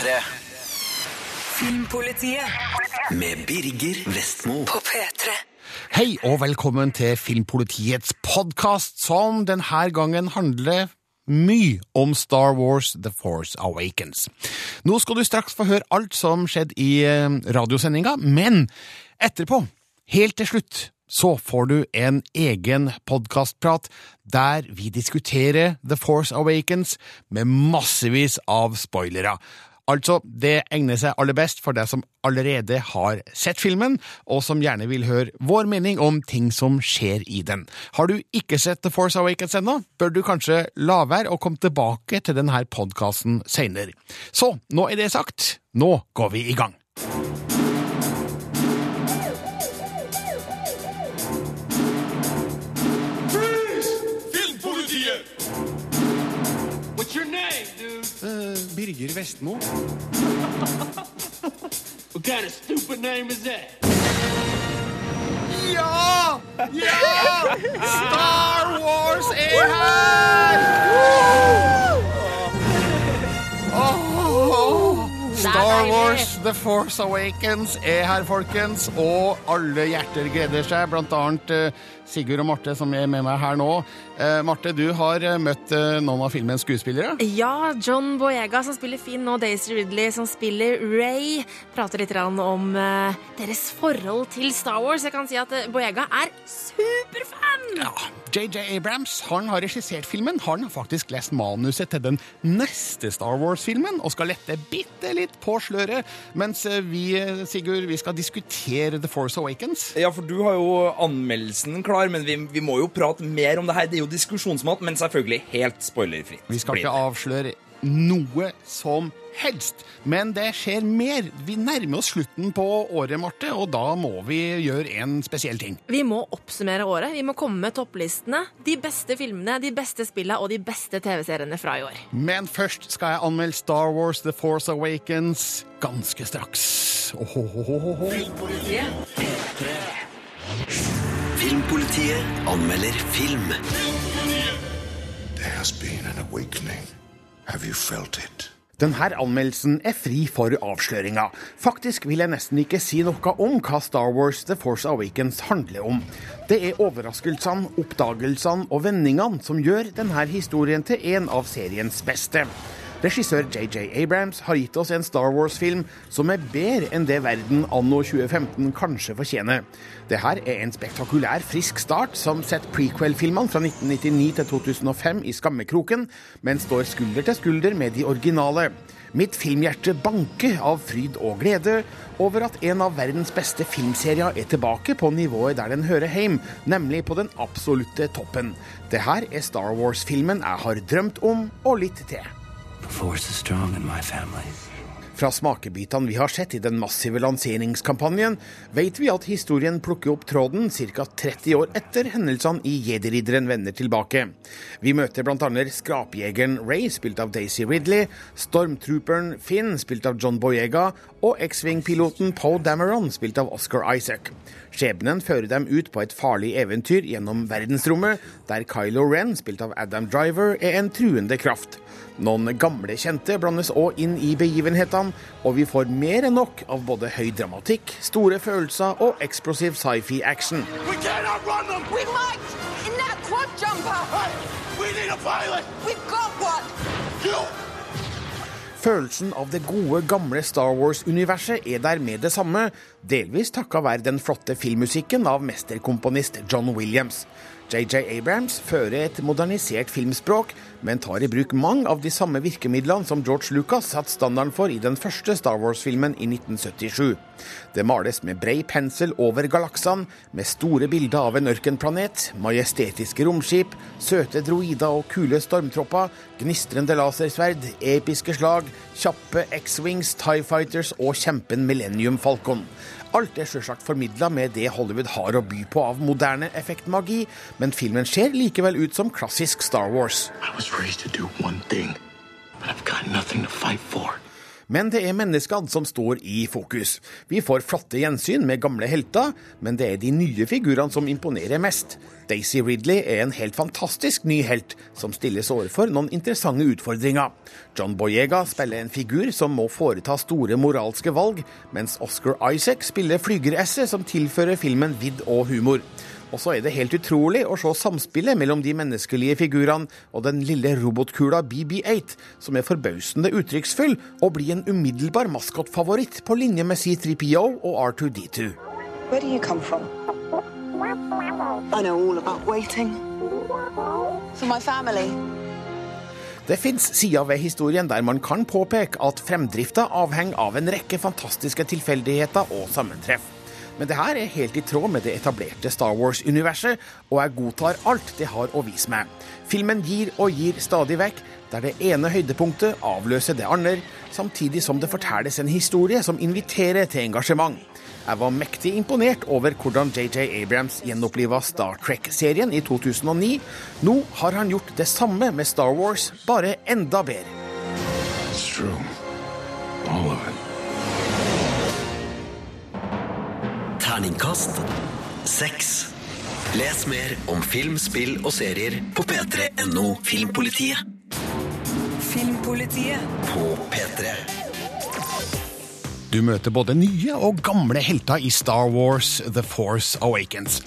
P3. Filmpolitiet Med Birger Vestmo. på P3. Hei og velkommen til Filmpolitiets podkast, som denne gangen handler mye om Star Wars The Force Awakens. Nå skal du straks få høre alt som skjedde i eh, radiosendinga, men etterpå, helt til slutt, så får du en egen podkastprat der vi diskuterer The Force Awakens med massevis av spoilere. Altså, det egner seg aller best for deg som allerede har sett filmen, og som gjerne vil høre vår mening om ting som skjer i den. Har du ikke sett The Force Awakens ennå, bør du kanskje la være å komme tilbake til denne podkasten seinere. Så, nå er det sagt, nå går vi i gang. Birger Vestmo. What kind of stupid name is that? Ja! Ja! Star Wars er her! Star Wars The Force Awakens er her, folkens, og alle hjerter gleder seg, blant annet eh, Sigurd og Marte som er med meg her nå. Eh, Marte, du har eh, møtt eh, noen av filmens skuespillere. Ja, John Boyega som spiller Finn, og Daisy Ridley som spiller Ray, prater litt om eh, deres forhold til Star Wars. Jeg kan si at eh, Boyega er superfan! Ja, JJ Abrams han har regissert filmen. Han har faktisk lest manuset til den neste Star Wars-filmen og skal lette bitte litt på sløret, mens eh, vi, Sigurd, vi skal diskutere The Force Awakens. Ja, for du har jo anmeldelsen klar, men vi, vi må jo prate mer om det her. Det er jo diskusjonsmat, men selvfølgelig helt spoilerfritt. Vi skal ikke avsløre noe som helst, men det skjer mer. Vi nærmer oss slutten på året, Marte, og da må vi gjøre en spesiell ting. Vi må oppsummere året. Vi må komme med topplistene. De beste filmene, de beste spillene og de beste TV-seriene fra i år. Men først skal jeg anmelde Star Wars The Force Awakens ganske straks. Ohohohoho. Filmpolitiet anmelder film. There has been an awakening. Have you felt it? Denne anmeldelsen er fri for avsløringer. Faktisk vil jeg nesten ikke si noe om hva Star Wars The Force Awakens handler om. Det er overraskelsene, oppdagelsene og vendingene som gjør denne historien til en av seriens beste. Regissør JJ Abrams har gitt oss en Star Wars-film som er bedre enn det verden anno 2015 kanskje fortjener. Dette er en spektakulær, frisk start som setter prequel-filmene fra 1999 til 2005 i skammekroken, men står skulder til skulder med de originale. Mitt filmhjerte banker av fryd og glede over at en av verdens beste filmserier er tilbake på nivået der den hører hjemme, nemlig på den absolutte toppen. Det her er Star Wars-filmen jeg har drømt om, og litt til. Fra smakebitene vi har sett i den massive lanseringskampanjen, vet vi at historien plukker opp tråden ca. 30 år etter hendelsene i Jedi-ridderen vender tilbake. Vi møter bl.a. skrapjegeren Ray, spilt av Daisy Ridley, stormtrooperen Finn, spilt av John Boyega, og X-Wing-piloten Poe Dameron, spilt av Oscar Isaac. Skjebnen fører dem ut på et farlig eventyr gjennom verdensrommet, der Kylo Ren, spilt av Adam Driver, er en truende kraft. Noen gamle kjente blandes òg inn i begivenhetene, og vi får mer enn nok av både høy dramatikk, store følelser og eksplosiv sci-fi-action. Følelsen av det gode, gamle Star Wars-universet er der med det samme, delvis takka være den flotte filmmusikken av mesterkomponist John Williams. JJ Abrams fører et modernisert filmspråk, men tar i bruk mange av de samme virkemidlene som George Lucas satte standarden for i den første Star Wars-filmen i 1977. Det males med brei pensel over galaksene, med store bilder av en ørkenplanet, majestetiske romskip, søte droider og kule stormtropper, gnistrende lasersverd, episke slag, kjappe X-Wings, Tie Fighters og kjempen Millennium Falcon. Alt er selvsagt formidla med det Hollywood har å by på av moderne effektmagi, men filmen ser likevel ut som klassisk Star Wars. I was to do one thing, but I've got to fight for. Men det er menneskene som står i fokus. Vi får flotte gjensyn med gamle helter, men det er de nye figurene som imponerer mest. Daisy Ridley er en helt fantastisk ny helt, som stilles overfor noen interessante utfordringer. John Boyega spiller en figur som må foreta store moralske valg, mens Oscar Isaac spiller flygeresset som tilfører filmen vidd og humor. Og så er det helt utrolig å se samspillet mellom de menneskelige figurene og den lille robotkula BB8, som er forbausende uttrykksfull og blir en umiddelbar maskotfavoritt på linje med C3PO og R2D2. Where do you come from? I know all about waiting. For my family. Det fins sider ved historien der man kan påpeke at fremdrifta avhenger av en rekke fantastiske tilfeldigheter og sammentreff. Men det her er helt i tråd med det etablerte Star Wars-universet, og jeg godtar alt det har å vise meg. Filmen gir og gir stadig vekk, der det ene høydepunktet avløser det andre, samtidig som det fortelles en historie som inviterer til engasjement. Jeg var mektig imponert over hvordan JJ Abrams gjenoppliva Star Trek-serien i 2009. Nå har han gjort det samme med Star Wars, bare enda bedre. It's true. All of. Terningkast seks. Les mer om film, spill og serier på p3.no Filmpolitiet. Filmpolitiet. På P3. Du møter både nye og gamle helter i Star Wars The Force Awakens.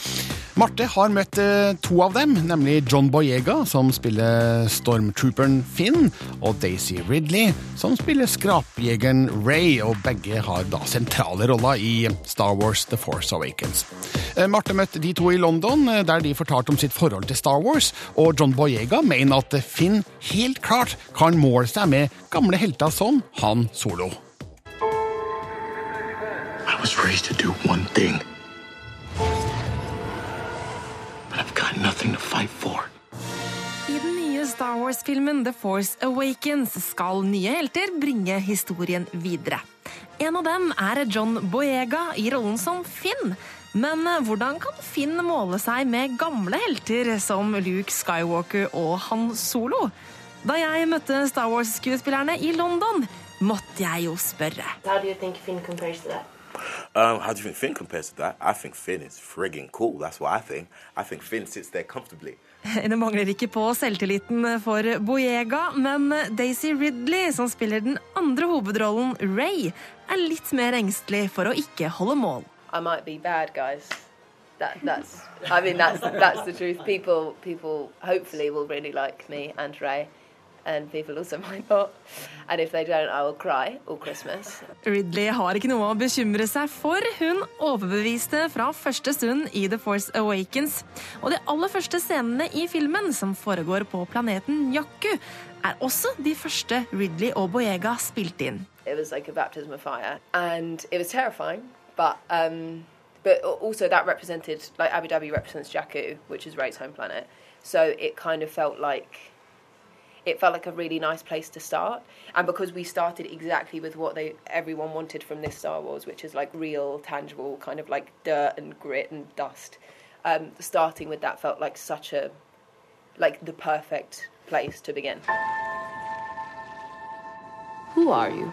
Marte har møtt eh, to av dem, nemlig John Boyega, som spiller stormtrooperen Finn, og Daisy Ridley, som spiller skrapjegeren Ray, og begge har da sentrale roller i Star Wars The Force Awakens. Eh, Marte møtte de to i London, eh, der de fortalte om sitt forhold til Star Wars, og John Boyega mener at Finn helt klart kan måle seg med gamle helter som Han Solo. I was raised to do one thing. But I've got nothing to fight for. I den nye Star Wars-filmen The Force Awakens skal nye helter bringe historien videre. En av dem er John Boyega i rollen som Finn. Men eh, hvordan kan Finn måle seg med gamle helter som Luke Skywalker og Han Solo? Da jeg møtte Star Wars-skuespillerne i London, måtte jeg jo spørre. How do you think Finn compares to that? Um, how do you think Finn compares to that? I think Finn is frigging cool. That's what I think. I think Finn sits there comfortably. Det mangler ikke på selvtilliten for Boyega, men Daisy Ridley, som spiller den andre hovedrollen, Ray, er litt mer engstelig for å ikke holde mål. I might be bad, guys. That, that's. I mean, that's that's the truth. People, people, hopefully, will really like me and Ray, and people also might not. And if they don't, I will cry all Christmas. Ridley har ikke noe å bekymre seg for. Hun overbeviste fra første stund i The Force Awakens. Og de aller første scenene i filmen, som foregår på planeten Jakku, er også de første Ridley og Boyega spilte inn. It was like a baptism of fire, and it was terrifying. But um, but al- also that represented like Abu Dhabi represents Jakku, which is Ray's home planet. So it kind of felt like it felt like a really nice place to start. And because we started exactly with what they everyone wanted from this Star Wars, which is like real, tangible, kind of like dirt and grit and dust. Um, starting with that felt like such a like the perfect place to begin. Who are you?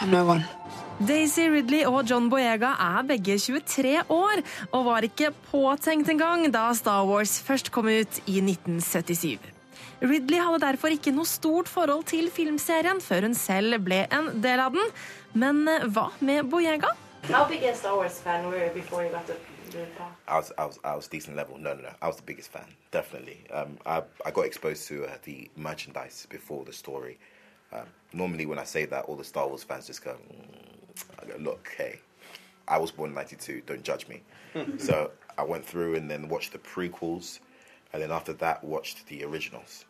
I'm no one. Daisy Ridley og John Boyega er begge 23 år, og var ikke påtenkt engang da Star Wars først kom ut i 1977. Ridley hadde derfor ikke noe stort forhold til filmserien før hun selv ble en del av den. Men eh, hva med Boyega? How big a Star Wars fan were you before you got part? I was, I was, I was decent level. No, no, no. I was the biggest fan, definitely. Um, I, I got exposed to uh, the merchandise before the story. Um, normally, when I say that, all the Star Wars fans just go, mm. I go, look, hey, I was born in '92. Don't judge me. so I went through and then watched the prequels, and then after that, watched the originals.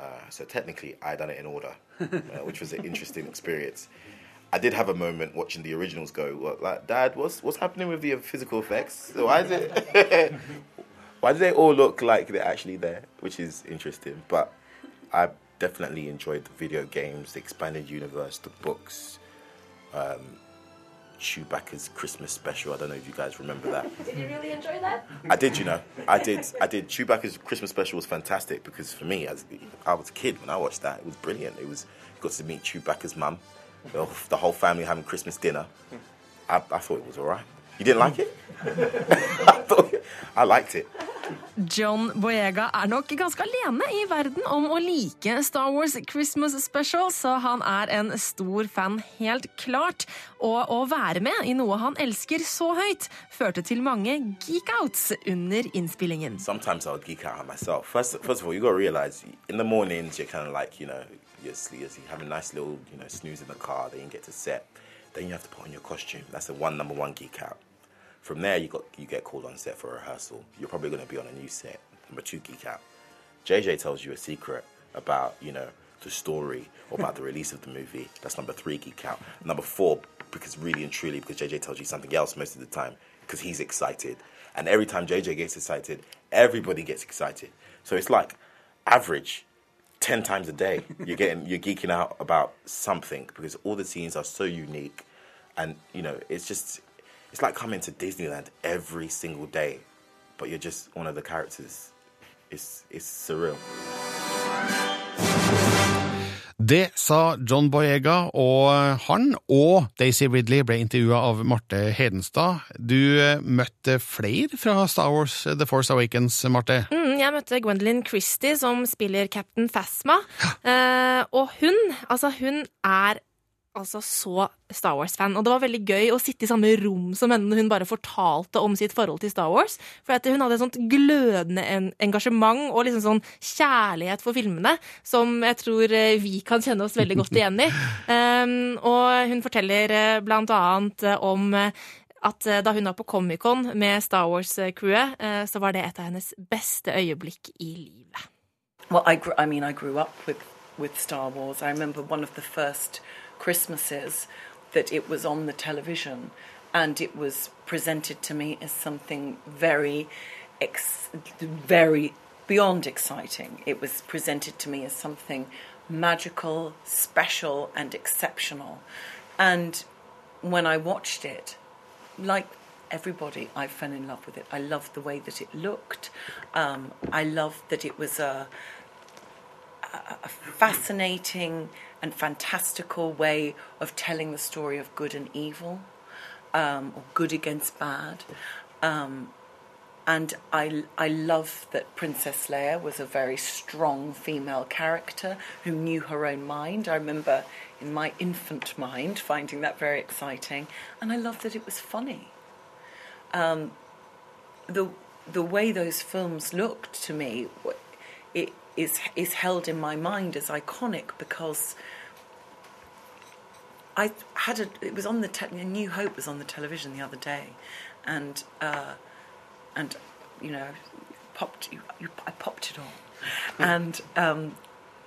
Uh, so technically, I done it in order, uh, which was an interesting experience. I did have a moment watching the originals. Go, what, like, Dad, what's what's happening with the physical effects? Why is it? why do they all look like they're actually there? Which is interesting. But I definitely enjoyed the video games, the expanded universe, the books. Um, Chewbacca's Christmas special. I don't know if you guys remember that. Did you really enjoy that? I did, you know. I did. I did. Chewbacca's Christmas special was fantastic because for me, as I was a kid when I watched that, it was brilliant. It was got to meet Chewbacca's mum, the whole- the whole family having Christmas dinner. I, I thought it was all right. You didn't like it? I, thought, I liked it. John Boyega er nok ganske alene i verden om å like Star Wars Christmas Special, så han er en stor fan, helt klart. Og å være med i noe han elsker så høyt, førte til mange geek-outs under innspillingen. Sometimes I would geek out myself. First, first of all, you got to realize in the mornings you're kind of like, you know, you're, sleep, you have a nice little, you know, snooze in the car. Then you get to set. Then you have to put on your costume. That's the one number one geek out. From there, you got you get called on set for rehearsal. You're probably going to be on a new set. Number two geek out. JJ tells you a secret about you know the story or about the release of the movie. That's number three geek out. Number four, because really and truly, because JJ tells you something else most of the time because he's excited. And every time JJ gets excited, everybody gets excited. So it's like average. 10 times a day you're getting you're geeking out about something because all the scenes are so unique and you know it's just it's like coming to Disneyland every single day but you're just one of the characters it's it's surreal Det sa John Boyega, og han og Daisy Ridley ble intervjua av Marte Hedenstad. Du eh, møtte flere fra Star Wars The Force Awakens, Marte. Mm, jeg møtte Gwendolyn Christie, som spiller Captain Phasma. Eh, og hun, altså hun er altså så Star Wars-fan. Og det var veldig gøy å sitte i samme rom som henne når hun bare fortalte om sitt forhold til Star Wars. For at hun hadde et sånt glødende engasjement og liksom sånn kjærlighet for filmene som jeg tror eh, vi kan kjenne oss veldig godt igjen i. Um, og hun forteller eh, blant annet eh, om at da hun var på Comic-Con med Star Wars-crewet, så var det et av hennes beste øyeblikk i livet. Well, I, grew, I mean, I grew up with, with Star Wars. I remember one of the first Christmases that it was on the television and it was presented to me as something very, ex- very beyond exciting. It was presented to me as something magical, special, and exceptional. And when I watched it, like everybody, I fell in love with it. I loved the way that it looked. Um, I loved that it was a, a, a fascinating and fantastical way of telling the story of good and evil, um, or good against bad. Um, and I, I love that Princess Leia was a very strong female character who knew her own mind. I remember in my infant mind finding that very exciting, and I love that it was funny. Um, the the way those films looked to me, it is is held in my mind as iconic because I had a. It was on the te- New Hope was on the television the other day, and uh, and you know, popped you, you, I popped it on, and um,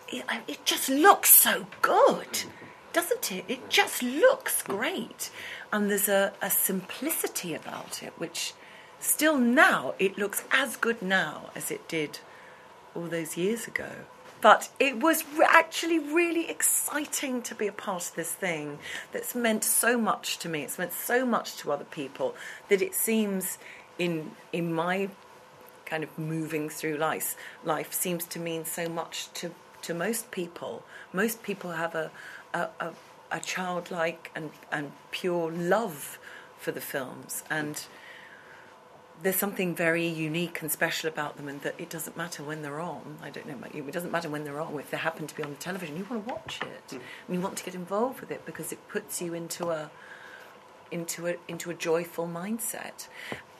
it, it just looks so good, doesn't it? It just looks great, and there's a, a simplicity about it which still now it looks as good now as it did all those years ago. But it was actually really exciting to be a part of this thing that's meant so much to me. It's meant so much to other people that it seems in in my kind of moving through life life seems to mean so much to to most people. Most people have a a, a, a childlike and, and pure love for the films and there's something very unique and special about them, and that it doesn't matter when they're on. I don't know about you, it doesn't matter when they're on. If they happen to be on the television, you want to watch it, and you want to get involved with it because it puts you into a into a into a joyful mindset.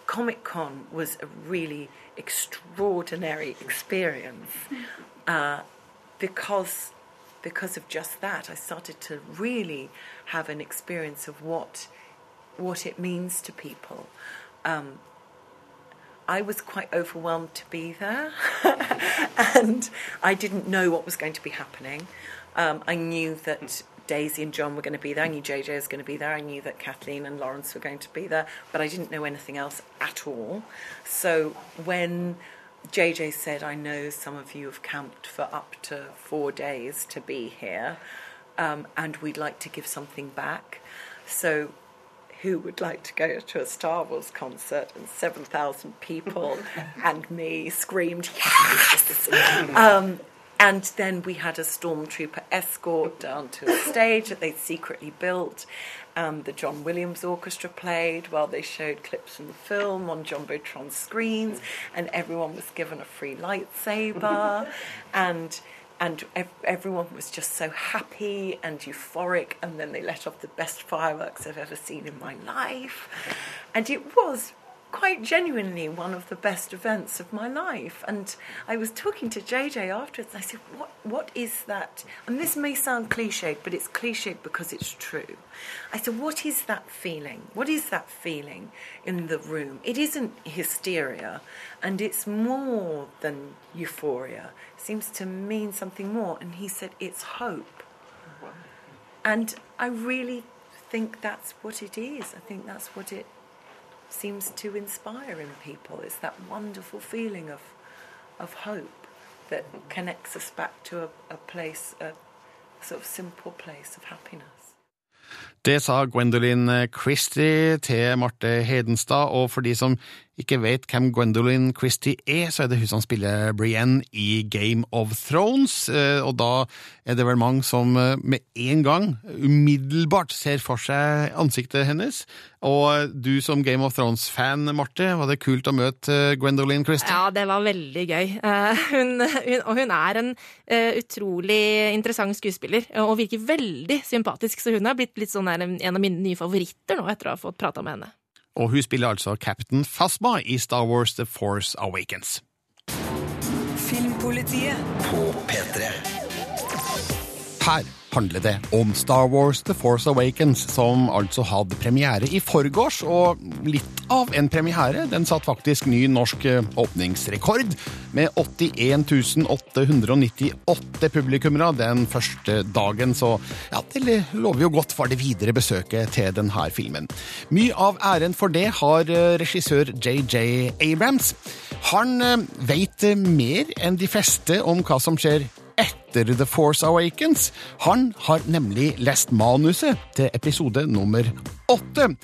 Comic Con was a really extraordinary experience uh, because because of just that. I started to really have an experience of what what it means to people. Um, I was quite overwhelmed to be there, and I didn't know what was going to be happening. Um, I knew that Daisy and John were going to be there. I knew JJ was going to be there. I knew that Kathleen and Lawrence were going to be there, but I didn't know anything else at all. So when JJ said, I know some of you have camped for up to four days to be here, um, and we'd like to give something back. So who would like to go to a Star Wars concert and 7,000 people and me screamed, yes! Um, and then we had a stormtrooper escort down to a stage that they'd secretly built. Um, the John Williams Orchestra played while they showed clips from the film on Jumbotron screens, and everyone was given a free lightsaber. and and ev- everyone was just so happy and euphoric and then they let off the best fireworks i've ever seen in my life. And it was quite genuinely one of the best events of my life. And i was talking to jj afterwards and i said what what is that? And this may sound cliched but it's cliched because it's true. I said what is that feeling? What is that feeling in the room? It isn't hysteria and it's more than euphoria seems to mean something more. And he said it's hope. And i really think that's what it is. I think that's what it seems to inspire in people. It's that wonderful feeling of of hope that connects us back to a, a place a sort of simple place of happiness Det sa Gwendolyn Christie til Marte Hedenstad, og for de som ikke vet hvem Gwendolyn Christie er, så er det hun som spiller Brienne i Game of Thrones, eh, og da er det vel mange som eh, med en gang umiddelbart ser for seg ansiktet hennes. Og du som Game of Thrones-fan, Marte, var det kult å møte eh, Gwendolyn Christie? Ja, det var veldig gøy. Hun, hun, og hun er en utrolig interessant skuespiller, og virker veldig sympatisk, så hun har blitt litt sånn her, en av mine nye favoritter nå, etter å ha fått prata med henne. Og hun spiller altså Captain Phasma i Star Wars The Force Awakens. Filmpolitiet På P3. Her handler det om Star Wars The Force Awakens, som altså hadde premiere i forgårs, og litt av en premiere. Den satt faktisk ny norsk eh, åpningsrekord, med 81 898 publikummere den første dagen, så ja, det lover jo godt for det videre besøket til denne filmen. Mye av æren for det har eh, regissør JJ Abrams. Han veit vet mer enn de fleste om hva som skjer etter The Force Awakens. Han har nemlig lest manuset til episode nummer åtte.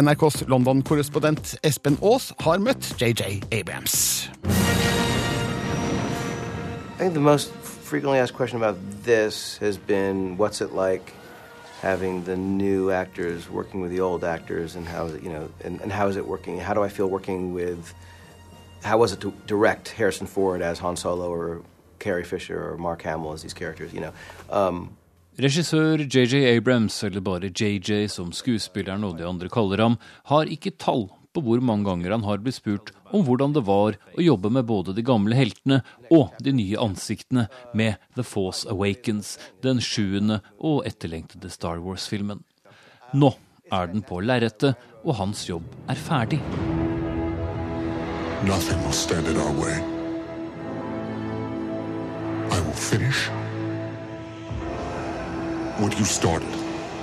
NRKs London-korrespondent Espen Aas har møtt JJ Abrams. I think the most frequently asked question about this has been what's it like having the new actors working with the old actors and how is it, you know, and, and how is it working? How do I feel working with, how was it to direct Harrison Ford as Han Solo or Carrie Fisher or Mark Hamill as these characters, you know? Um, Regissør JJ Abrams, eller bare JJ som skuespilleren og de andre kaller ham, har ikke tall på hvor mange ganger han har blitt spurt om hvordan det var å jobbe med både de gamle heltene og de nye ansiktene med The Force Awakens, den sjuende og etterlengtede Star Wars-filmen. Nå er den på lerretet, og hans jobb er ferdig. Nothing will stand in our way. Finish what you started.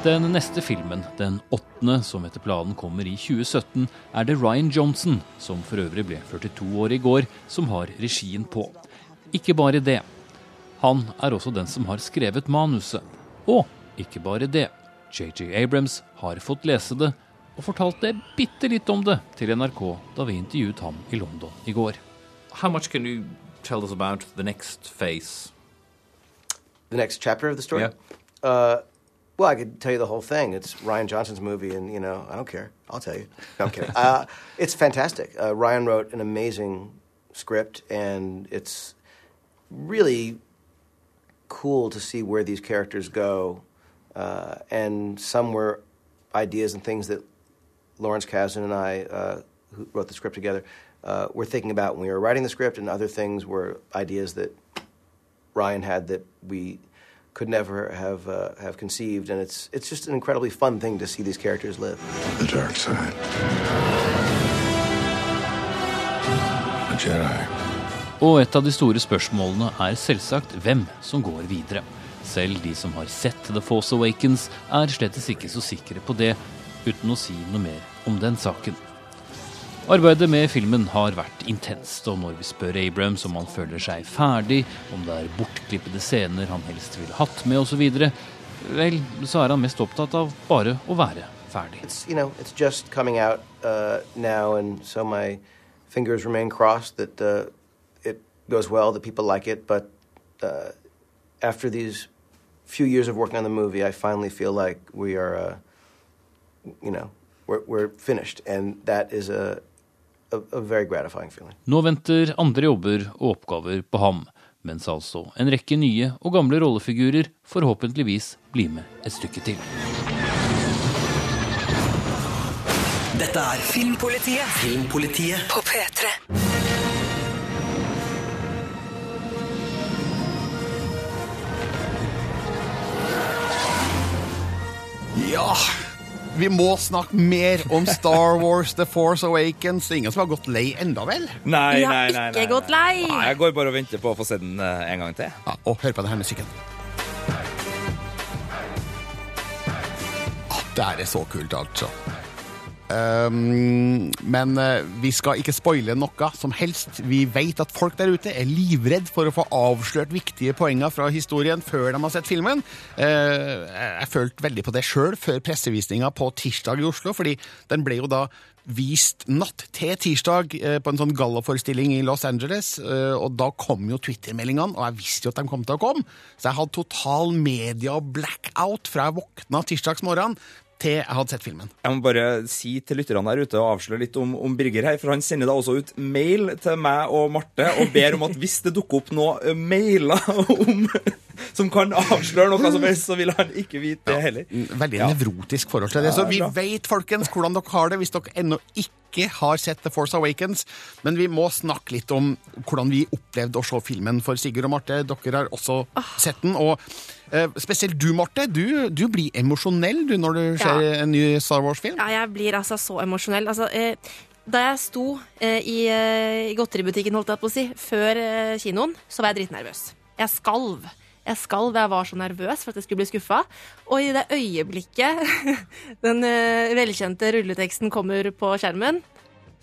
Den neste filmen, den åttende, som etter planen kommer i 2017, er det Ryan Johnson, som for øvrig ble 42 år i går, som har regien på. Ikke bare det. Han er også den som har skrevet manuset. Og ikke bare det. JJ Abrams har fått lese det, og fortalte bitte litt om det til NRK da vi intervjuet ham i London i går. How much can you tell us about the next phase? The next chapter of the story? Yeah. Uh, well, I could tell you the whole thing. It's Ryan Johnson's movie, and, you know, I don't care. I'll tell you. No, I'm kidding. uh, it's fantastic. Uh, Ryan wrote an amazing script, and it's really cool to see where these characters go. Uh, and some were ideas and things that Lawrence Kasdan and I, uh, who wrote the script together, uh, were thinking about when we were writing the script, and other things were ideas that Ryan had that we could never have uh, have conceived, and it's it's just an incredibly fun thing to see these characters live. The dark side. A Jedi. Og et av de store spørsmålene er selvsagt hvem som går videre. Selv de som har sett The Force Awakens, er slettes ikke så sikre på det, uten å si noe mer om den saken. Arbeidet med filmen har vært intenst, og når vi spør Abrams om han føler seg ferdig, om det er bortklippede scener han helst ville hatt med osv., vel, så er han mest opptatt av bare å være ferdig. It's you know it's just coming out uh, now, and so my fingers remain crossed that uh, it goes well, that people like it. But uh, after these few years of working on the movie, I finally feel like we are, uh, you know, we're, we're finished, and that is a, a a very gratifying feeling. Nå venter andre jobber og oppgaver på ham, mens altså en rekke nye og gamle rollefigurer forhåpentligvis blir med et stykke til. Dette er Filmpolitiet. Filmpolitiet På P3. Ja, vi må snakke mer om Star Wars The Force Awakens. Det er ingen som har gått lei enda, vel? Nei, Vi har nei, nei, ikke nei, gått lei. Nei, jeg går bare og venter på å få se den eh, en gang til. Ja, og hør på denne musikken. Det her er så kult, altså. Um, men eh, vi skal ikke spoile noe som helst. Vi vet at folk der ute er livredd for å få avslørt viktige poenger fra historien før de har sett filmen. Uh, jeg følte veldig på det sjøl før pressevisninga på tirsdag i Oslo, fordi den ble jo da vist natt til tirsdag eh, på en sånn gallaforestilling i Los Angeles. Og da kom jo Twitter-meldingene, og jeg visste jo at de kom til å komme. Så jeg hadde total media-blackout fra jeg våkna tirsdagsmorgen til jeg hadde sett filmen. Jeg må bare si til lytterne der ute og avsløre litt om, om Birger her, for han sender da også ut mail til meg og Marte og ber om at hvis det dukker opp noe eh, mailer om som kan avsløre noe som helst, så vil han ikke vite det heller. Veldig nevrotisk forhold til det. Så vi bra. vet, folkens, hvordan dere har det hvis dere ennå ikke har sett The Force Awakens. Men vi må snakke litt om hvordan vi opplevde å se filmen. For Sigurd og Marte, dere har også sett den. Og eh, spesielt du, Marte. Du, du blir emosjonell du, når du ser en ny Star Wars-film. Ja, jeg blir altså så emosjonell. Altså, eh, da jeg sto eh, i, eh, godteributikken, holdt jeg på å si, før kinoen, så var jeg dritnervøs. Jeg skalv. Jeg skalv, jeg var så nervøs for at jeg skulle bli skuffa. Og i det øyeblikket den eh, velkjente rulleteksten kommer på skjermen,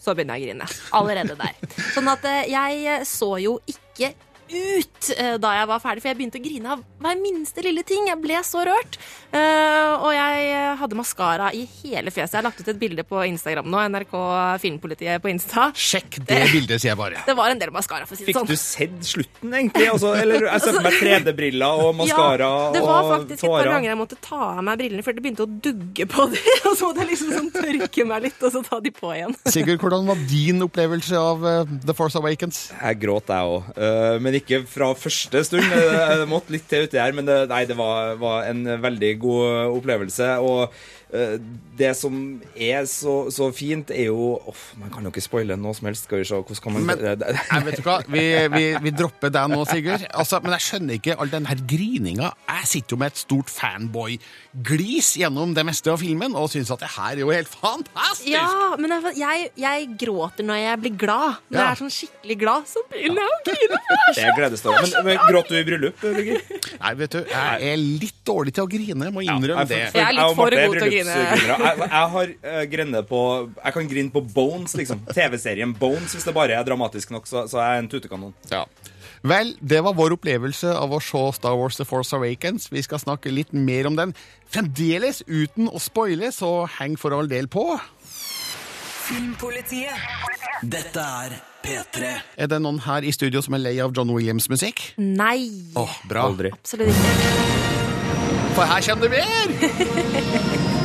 så begynner jeg å grine. Allerede der. Sånn at eh, jeg så jo ikke ut eh, da jeg var ferdig, for jeg begynte å grine av hver minste lille ting. Jeg ble så rørt. Eh, og jeg eh, hadde maskara i hele fjeset. Jeg har lagt ut et bilde på Instagram nå, NRK Filmpolitiet på Insta. Sjekk det bildet, sier jeg bare. Det var en del maskara, for å si det Fikk sånn. du sett slutten, egentlig? Altså, eller jeg ser på meg 3D-briller og maskara Ja, det var og faktisk et par ganger jeg måtte ta av meg brillene før det begynte å dugge på dem. Og så måtte jeg liksom sånn tørke meg litt, og så ta de på igjen. Sigurd, hvordan var din opplevelse av The Force Awakens? Jeg gråt, jeg òg. men ikke fra første stund. Det måtte litt til uti her, men det, nei, det var, var en veldig god opplevelse. Og det som er så, så fint, er jo oh, Man kan jo ikke spoile noe som helst. Skal vi se, hvordan kan man Men- Nei, vet du hva? Vi, vi, vi dropper deg nå, Sigurd. Altså, men jeg skjønner ikke all den her grininga. Jeg sitter jo med et stort fanboy-glis gjennom det meste av filmen og syns at det her er jo helt fantastisk! Ja, men jeg, jeg, jeg gråter når jeg blir glad. Når Ja. jeg er sånn skikkelig glad, så begynner jeg å grine. Det er gledestående. Men, men gråt du i bryllup, Birger? Nei, vet du, jeg er litt dårlig til å grine, jeg må innrømme det. Jeg er litt for god til å grine. Bryllupsgrinere. Jeg, jeg har uh, grene på Jeg kan grine på Bones, liksom. TV-serien Bones, hvis det bare er dramatisk nok, så, så er jeg en tutekanon. Ja. Vel, det var vår opplevelse av å se Star Wars The Force Awakens. Vi skal snakke litt mer om den. Fremdeles uten å spoile, så heng for all del på. Filmpolitiet. Dette er P3. Er det noen her i studio som er lei av John Williams-musikk? Nei, Oh, bra. Aldri. absolutt ikke. For her kommer det mer!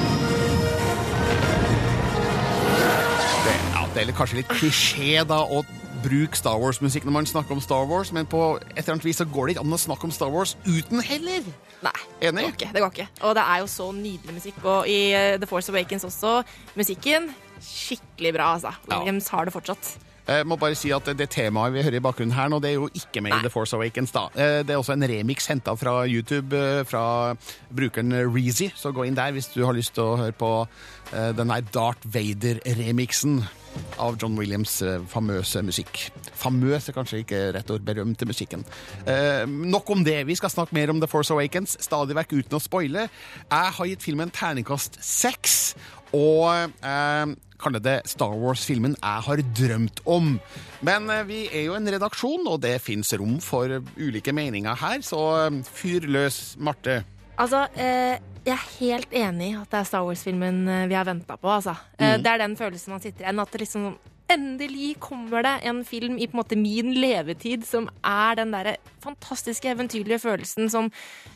Det, ja, er kanskje litt klisjé da å bruke Star Wars-musikk når man snakker om Star Wars, men på et eller annet vis så går det ikke an å snakke om Star Wars uten heller. Nei, Enig? det går ikke. Det går ikke. Og det er jo så nydelig musikk. Og i eh, The Force Awakens også, musikken skikkelig bra, altså. Ja. Har det fortsatt. Jeg må bare si at det temaet vi hører i bakgrunnen her nå, det er jo ikke med i The Force Awakens. da. Eh, Det er også en remix henta fra YouTube eh, fra brukeren Reezy, så gå inn der hvis du har lyst til å høre på Denne den der Darth Vader-remixen av John Williams' eh, famøse musikk. Famøs er kanskje ikke rett ord, berømte musikken. Eh, nok om det. Vi skal snakke mer om The Force Awakens, stadig vekk uten å spoile. Jeg har gitt filmen terningkast seks, og eh, kaller det Star Wars-filmen jeg har drømt om. Men eh, vi er jo en redaksjon, og det fins rom for ulike meninger her, så eh, fyr løs, Marte. Altså, eh, jeg er helt enig i at det er Star Wars-filmen eh, vi har venta på. Altså. Eh, Mm. Det er den følelsen man sitter igjen. At det liksom Endelig kommer det en film i på en måte min levetid som er den derre fantastiske, eventyrlige følelsen som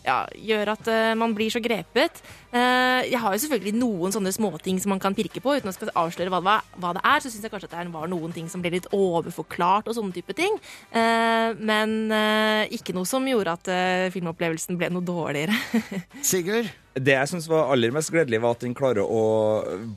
ja, gjør at uh, man blir så grepet. Uh, jeg har jo selvfølgelig noen sånne småting som man kan pirke på, uten å skal avsløre hva, hva, hva det er. Så syns jeg kanskje at det var noen ting som ble litt overforklart og sånne type ting. Uh, men ikke noe som gjorde at filmopplevelsen ble noe dårligere. Sigurd? Det jeg syns var aller mest gledelig, var at den klarer å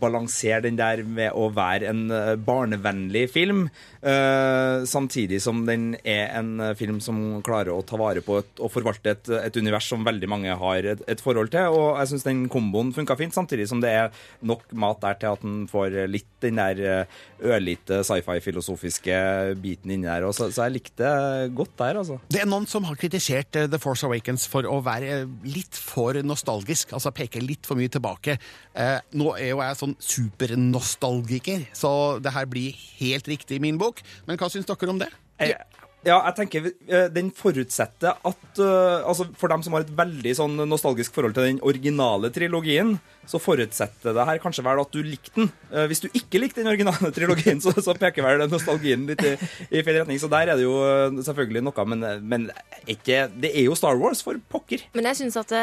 balansere den der med å være en barnevennlig film, eh, samtidig som den er en film som klarer å ta vare på et, og forvalte et, et univers som veldig mange har et, et forhold til. Og jeg syns den komboen funka fint, samtidig som det er nok mat der til at den får litt den der eh, ørlite sci-fi-filosofiske biten inni der. Og så, så jeg likte det godt der, altså. Det er noen som har kritisert eh, The Force Awakens for å være eh, litt for nostalgisk, altså peke litt for mye tilbake. Eh, nå er jo jeg sånn supernostalgiker, så det her blir helt riktig i min bok. Men hva syns dere om det? Jeg, ja, jeg tenker eh, den forutsetter at uh, altså For dem som har et veldig sånn nostalgisk forhold til den originale trilogien, så forutsetter det her kanskje vel at du likte den. Uh, Hvis du ikke likte den originale trilogien, så, så peker vel nostalgien litt i, i feil retning. Så der er det jo selvfølgelig noe, men, men ikke, det er jo Star Wars, for pokker. Men jeg syns at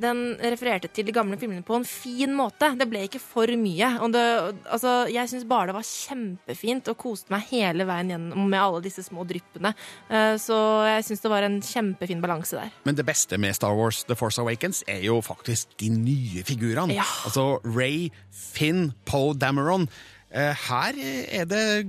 den refererte til de gamle filmene på en fin måte. Det ble ikke for mye. Det, altså, jeg syns bare det var kjempefint og koste meg hele veien gjennom med alle disse små dryppene. Eh, Så jeg syns det var en kjempefin balanse der. Men det beste med Star Wars The Force Awakens er jo faktisk de nye figurene. Ja. Altså Ray, Finn, Poe Dameron. Eh, Her er det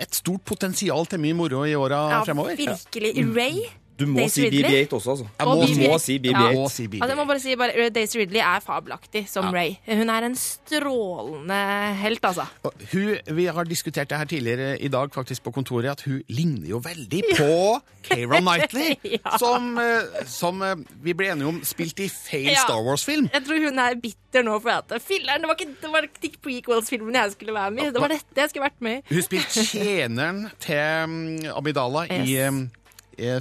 et stort potensial til mye moro i åra Ja, fremover. virkelig. Ray Du må Daisy si Ridley. BB8 også, altså. Jeg må, BB-8. må si BB-8. Jeg må si BB-8. Altså, jeg må bare si bare, eh, Daisy Ridley er fabelaktig som Ray. Hun er en strålende helt, altså. Hun, vi har diskutert det her tidligere i dag faktisk på kontoret, at hun ligner jo veldig på Keira Knightley, Ja. som, eh, som eh, vi ble enige om spilte i feil Ja. Star Wars-film. Jeg tror hun er bitter nå for at Filleren, det var ikke, det var ikke prequels-filmen jeg skulle være med i. Det var dette jeg skulle vært med i. Hun spilte tjeneren til Abidala Amidala Yes. mm, i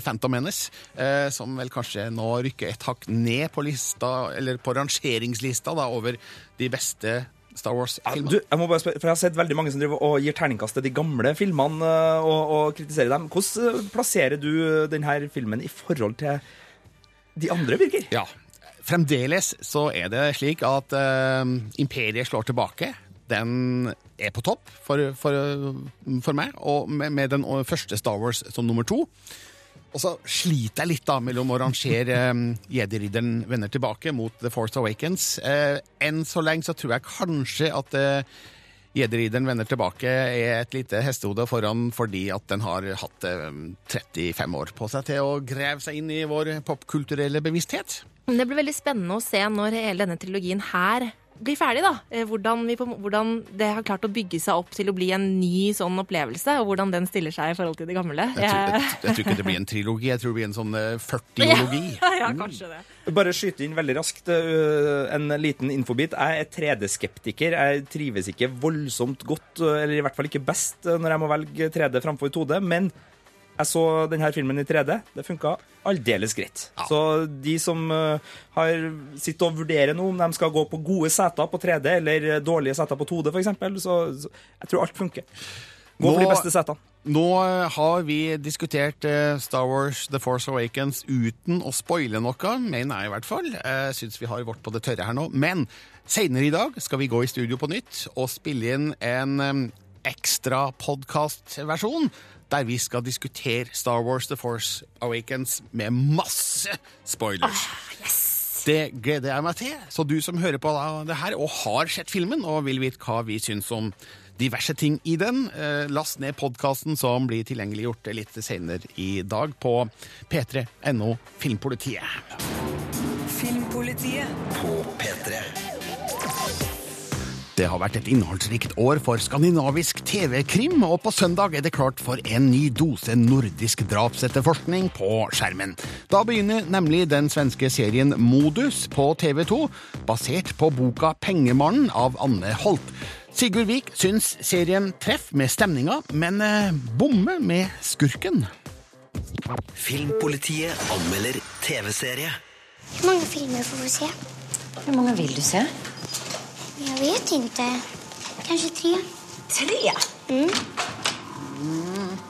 Phantom Menace, eh, som vel kanskje nå rykker et hakk ned på lista, eller på rangeringslista da, over de beste Star Wars-filmer. jeg må bare spørre, for jeg har sett veldig mange som driver og gir terningkast til de gamle filmene øh, og, og kritiserer dem. Hvordan plasserer du denne filmen i forhold til de andre, Birger? Ja. Fremdeles så er det slik at eh, Imperiet slår tilbake. Den er på topp for, for, for meg, og med, med den første Star Wars som nummer to. Og så sliter jeg litt da mellom å rangere um, Jedi-ridderen vender tilbake mot The Force Awakens. Uh, enn så lenge så tror jeg kanskje at uh, Jedi-ridderen vender tilbake er et lite hestehode foran fordi at den har hatt uh, 35 år på seg til å grave seg inn i vår popkulturelle bevissthet. Det blir veldig spennende å se når hele denne trilogien her blir ferdig. da. Eh, Hvordan, vi hvordan det har klart å bygge seg opp til å bli en ny sånn opplevelse, og hvordan den stiller seg i forhold til det gamle. Jeg tror, jeg, jeg tror ikke det blir en trilogi, jeg tror det blir en sånn eh, 40-ologi. Ja, ja, kanskje det. Bare skyte inn veldig raskt øh, en liten infobit. Jeg er 3D-skeptiker. Jeg trives ikke voldsomt godt, eller i hvert fall ikke best, når jeg må velge 3D framfor 2D. Men jeg så denne filmen i 3D. Det funka aldeles greit. Så de som øh, har sitter og vurderer nå om de skal gå på gode seter på 3D eller dårlige seter på 2D, f.eks., så, så jeg tror alt funker. Gå for de beste setene. Nå eh, har vi diskutert eh, Star Wars The Force Awakens uten å spoile noe, mener jeg i hvert fall. Jeg syns vi har vårt på det tørre her nå. Men senere i dag skal vi gå i studio på nytt og spille inn en eh, ekstra podkastversjon. Der vi skal diskutere Star Wars The Force Awakens med masse spoilers. Det gleder jeg meg til. Så du som hører på det her og har sett filmen og vil vite hva vi syns om diverse ting i den, eh, last ned podkasten som blir tilgjengeliggjort litt senere i dag på p3.no Filmpolitiet. Filmpolitiet på P3. Det har vært et innholdsrikt år for skandinavisk TV-krim, og på søndag er det klart for en ny dose nordisk drapsetterforskning på skjermen. Da begynner nemlig den svenske serien Modus på TV 2, basert på boka Pengemannen av Anne Holt. Sigurd Vik syns serien treffer med stemninga, men eh, bommer med skurken. Filmpolitiet anmelder TV-serie. Hvor mange filmer får vi se? Hvor mange vil du se? Jag vet inte. Kanske tre. Tre? Mm.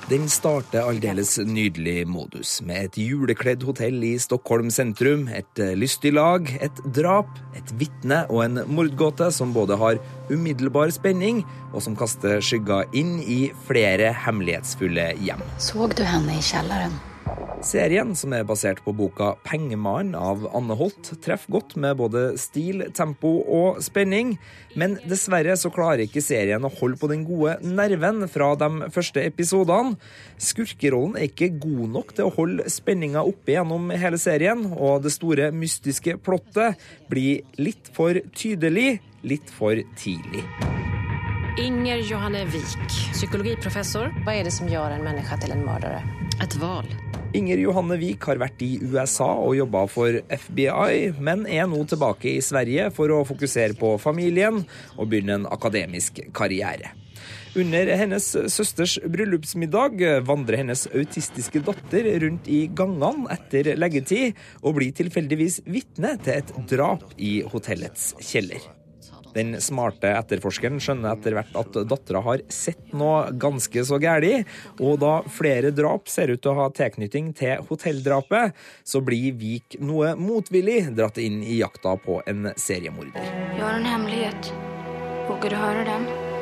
Den starter aldeles nydelig modus, med et julekledd hotell i Stockholm sentrum, et eh, lystig lag, et drap, et vitne og en mordgåte som både har umiddelbar spenning, og som kaster skygger inn i flere hemmelighetsfulle hjem. Såg du henne i källaren? Serien, som er basert på boka 'Pengemannen' av Anne Holt, treffer godt med både stil, tempo og spenning, men dessverre så klarer ikke serien å holde på den gode nerven fra de første episodene. Skurkerollen er ikke god nok til å holde spenninga oppe gjennom hele serien, og det store mystiske plottet blir litt for tydelig, litt for tidlig. Inger Johanne Wiik, psykologiprofessor. Hva er det som gjør en menneske til en morder? Et val. Inger Johanne Wiik har vært i USA og jobba for FBI, men er nå tilbake i Sverige for å fokusere på familien og begynne en akademisk karriere. Under hennes søsters bryllupsmiddag vandrer hennes autistiske datter rundt i gangene etter leggetid, og blir tilfeldigvis vitne til et drap i hotellets kjeller. Den smarte etterforskeren skjønner etter hvert at dattera har sett noe ganske så galt, og da flere drap ser ut til å ha tilknytning til hotelldrapet, så blir Vik noe motvillig dratt inn i jakta på en seriemorder. Vi har en hemmelighet. Håker du hører den?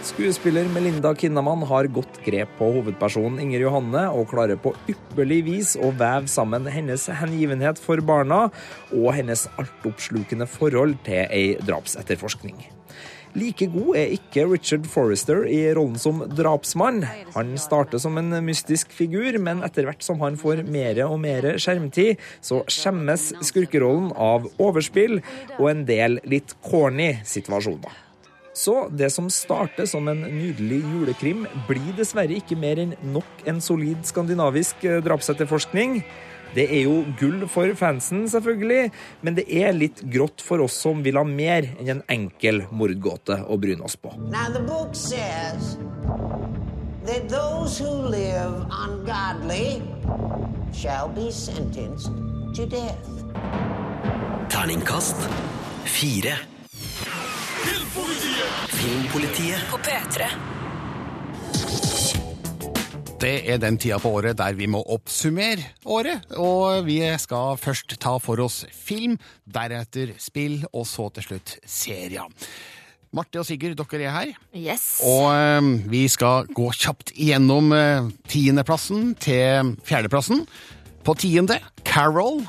Skuespiller Melinda Kinnaman har godt grep på hovedpersonen Inger Johanne, og klarer på ypperlig vis å veve sammen hennes hengivenhet for barna og hennes altoppslukende forhold til ei drapsetterforskning. Like god er ikke Richard Forrester i rollen som drapsmann. Han starter som en mystisk figur, men etter hvert som han får mer og mer skjermtid, så skjemmes skurkerollen av overspill og en del litt corny situasjoner. Så det som starter som en nydelig julekrim, blir dessverre ikke mer enn nok en solid skandinavisk eh, drapsetterforskning. Det er jo gull for fansen, selvfølgelig, men det er litt grått for oss som vil ha mer enn en enkel mordgåte å bryne oss på. Now, the book says that those who live ungodly shall be sentenced to death. Terningkast fire. Filmpolitiet. Filmpolitiet På P3. Det er den tida på året der vi må oppsummere året, og vi skal først ta for oss film, deretter spill, og så til slutt serier. Marte og Sigurd, dere er her. Yes. Og eh, vi skal gå kjapt igjennom eh, tiendeplassen til fjerdeplassen. På tiende Carol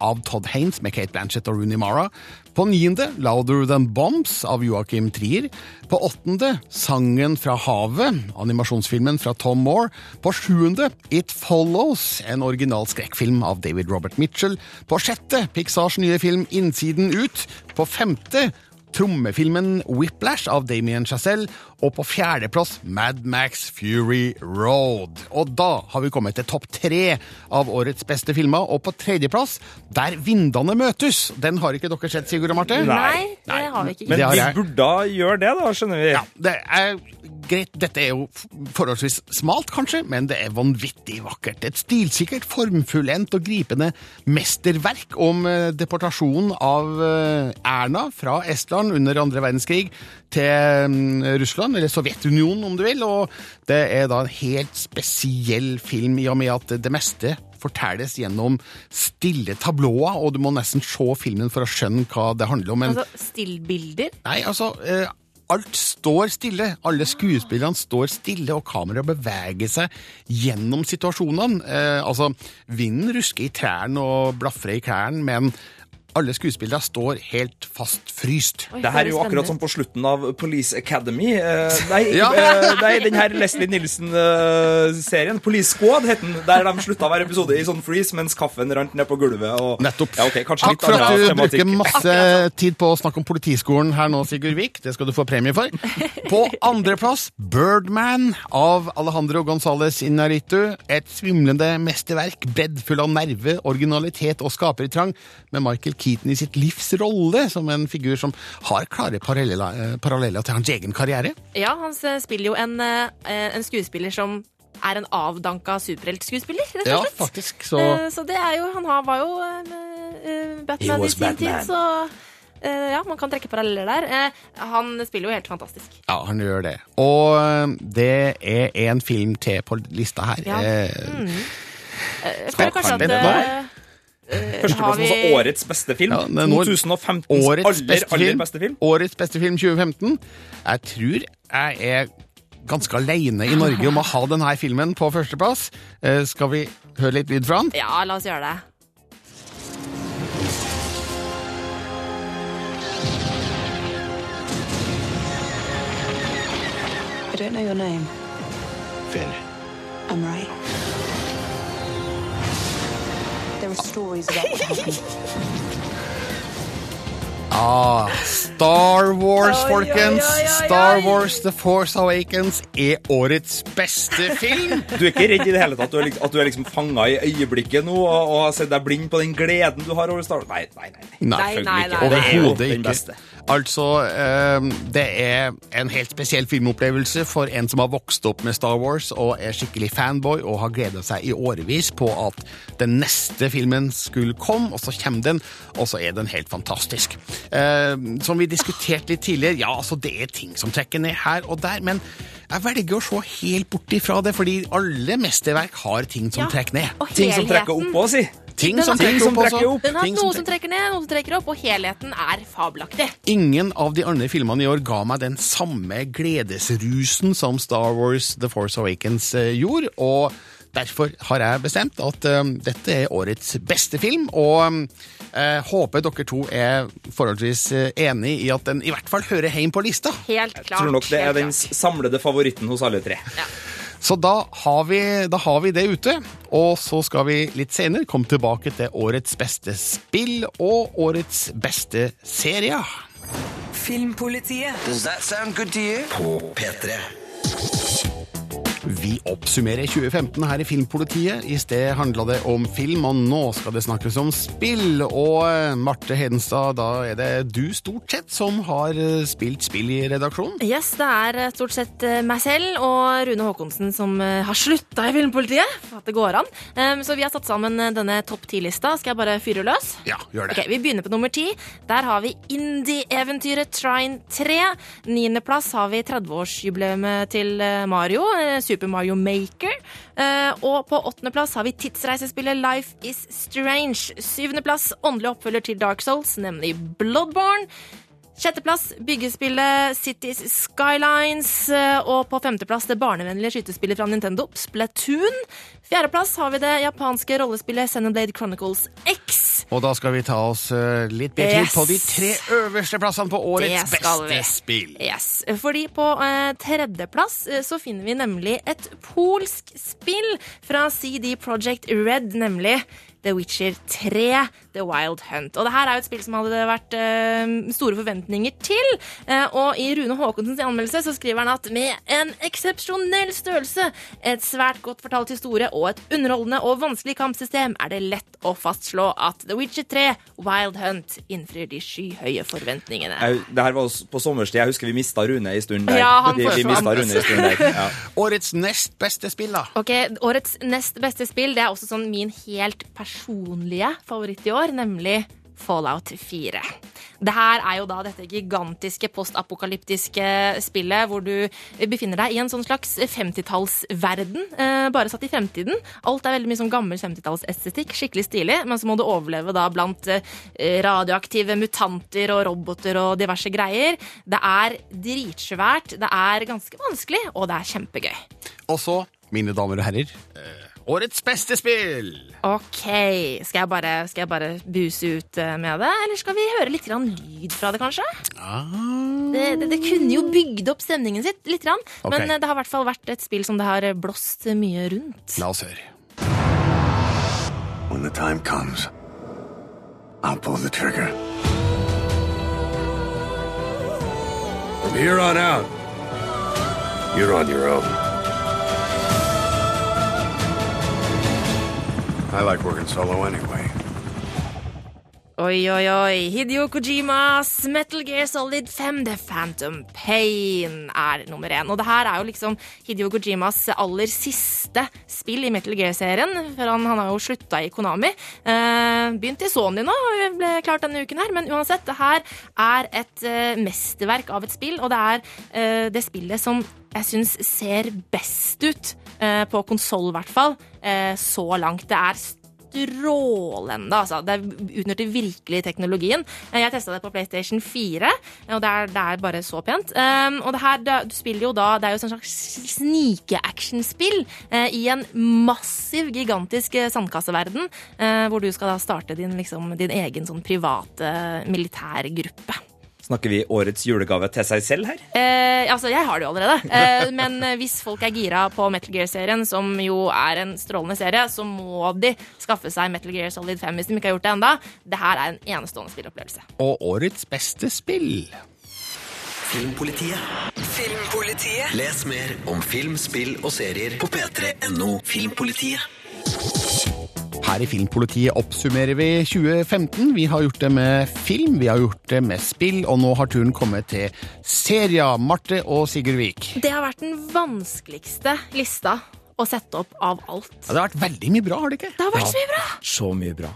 av Todd Haynes med Kate Blanchett og Rooney Mara. På niende Louder Than Bombs av Joachim Trier. På åttende Sangen fra havet, animasjonsfilmen fra Tom Moore. På sjuende It Follows, en original skrekkfilm av David Robert Mitchell. På sjette Pixars nye film Innsiden ut. På femte trommefilmen Whiplash av Damien Chazelle, og på fjerdeplass Mad Max Fury Road. Og da har vi kommet til topp tre av årets beste filmer, og på tredjeplass Der vindene møtes. Den har ikke dere sett, Sigurd og Marte? Nei, det har vi ikke. Men vi burde gjøre det, da, skjønner vi. Ja, det er greit. Dette er jo forholdsvis smalt, kanskje, men det er vanvittig vakkert. Et stilsikkert, formfullendt og gripende mesterverk om eh, deportasjonen av eh, Erna fra Estland under andre verdenskrig til mm, Russland, eller Sovjetunionen om du vil, og det er da en helt spesiell film i og med at det meste fortelles gjennom stille tablåer, og du må nesten se filmen for å skjønne hva det handler om. Men Altså stillbilder. Nei, altså eh, Alt står stille. Alle skuespillerne står stille, og kameraet beveger seg gjennom situasjonene. Eh, altså, Vinden rusker i trærne og blafrer i klærne, men alle skuespillere står helt fast fryst. Oi, Det her er jo akkurat som på slutten av Police Academy. Uh, nei, Ja. uh, nei, den her Leslie Nilsen-serien, Police Squad, het den. Der de slutta hver episode i sånn freeze mens kaffen rant ned på gulvet. Og, Nettopp. Ja, okay, Takk for at du tematikk. bruker masse tid på å snakke om Politiskolen her nå, Sigurd Vik. Det skal du få premie for. På andreplass Birdman av Alejandro González Inaritu. Et svimlende mesterverk, breddfull av nerve, originalitet og skapertrang, med Michael Keaton i sitt livs rolle som en figur som har klare paralleller, eh, til hans egen karriere. Ja, han spiller jo en, eh, en skuespiller som er en avdanka superheltskuespiller, rett og slett. Ja, faktisk. Så Eh, så det er jo Han var jo Batman i sin sin tid, så ja, man kan trekke paralleller der. Han spiller jo helt fantastisk. ja, han gjør det. Og det er en film til på lista her. Ja. Mm. Jeg føler kanskje at eh, eh, Førsteplass vi- altså årets beste film. Ja, det er nå- 2015s Årets aller, aller film. beste film. Årets beste film 2015. Jeg tror jeg er ganske alene i Norge om å ha denne filmen på førsteplass. Eh, skal vi høre litt lyd fra den? Ja, la oss gjøre det. I don't know your name. Finn. I'm right. Ah, Star Wars, Oi, oi, folkens. oi, oi, Star. Wars The Force Awakens er årets beste film. Du er ikke redd i det hele tatt at du er, liksom- at du er liksom fanga i øyeblikket nå og, og har sett deg blind på den gleden du har over Star Wars? Nei, nei, nei. Nei, nei, nei, nei, nei, den ikke. beste. Altså, eh, det er en helt spesiell filmopplevelse for en som har vokst opp med Star Wars og er skikkelig fanboy og har gleda seg i årevis på at den neste filmen skulle komme, og så kommer den, og så er den helt fantastisk. Eh, som vi diskuterte litt tidligere, ja, altså det er ting som trekker ned her og der, men jeg velger å se helt bort ifra det, fordi alle mesterverk har ting som Ja, trekker ned. og Ting som trekker opp òg, si. Ting som trekker opp også. Den har Ting noe som trekker ned, noe som trekker opp, og helheten er fabelaktig. Ingen av de andre filmene i år ga meg den samme gledesrusen som Star Wars The Force Awakens eh, gjorde, og derfor har jeg bestemt at um, dette er årets beste film, og eh, håper dere to er forholdsvis enig i at den i hvert fall hører hjem på lista. Helt klart. Jeg tror nok det er den samlede favoritten hos alle tre. Så da har, vi, da har vi det ute, og så skal vi litt senere komme tilbake til årets beste spill og årets beste serie. Filmpolitiet. Does that sound good to you? På P3. Vi oppsummerer 2015 her i Filmpolitiet. I sted handla det om film, og nå skal det snakkes om spill. Og eh, Marte Hedenstad, da er det du stort sett som har eh, spilt spill i redaksjonen? Yes, det er eh, stort sett meg selv og Rune Håkonsen som har slutta i Filmpolitiet. For at det går an. Um, Så vi har satt sammen denne topp ti-lista. Skal jeg bare fyre løs? Ja, gjør det. Ok, Vi begynner på nummer ti. Der har vi indie-eventyret Trine 3. Niendeplass har vi 30-årsjubileet til Mario, Super Mario Maker. Eh, Og på åttendeplass har vi tidsreisespillet Life Is Strange. Syvendeplass åndelig oppfølger til Dark Souls, nemlig Bloodborne. Sjetteplass byggespillet Cities Skylines. eh, Og på femteplass det barnevennlige skytespillet fra Nintendo, Splatoon. Fjerdeplass har vi det japanske rollespillet Xenoblade Chronicles X. Og da skal vi ta oss eh, litt bedre Yes. på de tre øverste plassene på årets beste vi. spill. Yes, fordi på eh, tredjeplass eh, så finner vi nemlig et polsk spill fra CD Projekt Red, nemlig The Witcher 3, The Wild Hunt. Og det her er jo et spill som hadde vært eh, store forventninger til. Eh, og i Rune Haakonsens anmeldelse så skriver han at med en eksepsjonell størrelse, et svært godt fortalt historie og et underholdende og vanskelig kampsystem, er det lett å fastslå at The Witcher 3, Wild Hunt innfrir de skyhøye forventningene. Det her var på sommerstid. Jeg husker vi mista Rune en stund der. Ja, han de, vi Rune en stund der. Ja. Årets nest beste spill, da? Ok, Årets nest beste spill det er også sånn min helt personlige favoritt i år, nemlig Fallout 4. Det her er jo da dette gigantiske postapokalyptiske spillet hvor du befinner deg i en sånn slags 50-tallsverden, eh, bare satt i fremtiden. Alt er veldig mye sånn gammel 50-tallsestetikk, skikkelig stilig, men så må du overleve da blant eh, radioaktive mutanter og roboter og diverse greier. Det er dritsvært, det er ganske vanskelig, og det er kjempegøy. Og så, mine damer og herrer, eh, årets beste spill! Ok, skal jeg bare, skal jeg bare buse ut eh, med det, eller skal vi høre litt grann lyd fra det, kanskje? Det, det, det kunne jo bygd opp stemningen sitt litt, grann, okay. men eh, det har i hvert fall vært et spill som det har blåst mye rundt. La oss høre. When the time comes, I'll pull the trigger. From here on out, you're on your own. I like working solo anyway. Oi, oi, oi. Hideo Kojimas Metal Gear Solid 5 The Phantom Pain er nummer én. Og det her er jo liksom Hideo Kojimas aller siste spill i Metal Gear-serien. For han, han har jo slutta i Konami. Eh, begynt i Sony nå, ble klart denne uken her. Men uansett, det her er et eh, mesterverk av et spill, og det er eh, det spillet som jeg syns ser best ut, eh, på konsoll i hvert fall, eh, så langt. Det er strålende. Altså. Det utnytter virkelig teknologien. Eh, Jeg testa det på PlayStation 4, og det er, det er bare så pent. Um, og det her, du spiller jo da Det er jo et slags snike-actionspill uh, i en massiv, gigantisk sandkasseverden, hvor du skal da starte din, liksom, din egen sånn private militærgruppe. Snakker vi årets julegave til seg selv her? Eh, altså, jeg har det jo allerede. Eh, men eh, hvis folk er gira på Metal Gear-serien, som jo er en strålende serie, så må de skaffe seg Metal Gear Solid 5 hvis de ikke har gjort det enda. Det her er en enestående spillopplevelse. Og årets beste spill. Filmpolitiet. Filmpolitiet. Les mer om film, spill og serier på p3.no Filmpolitiet. Her i Filmpolitiet oppsummerer vi 2015. Vi har gjort det med film, vi har gjort det med spill, og nå har turen kommet til serier. Marte og Sigurd Vik. Det har vært den vanskeligste lista å sette opp av alt. Ja, det har vært veldig mye bra, har det ikke? Det har vært så mye bra! Så mye bra.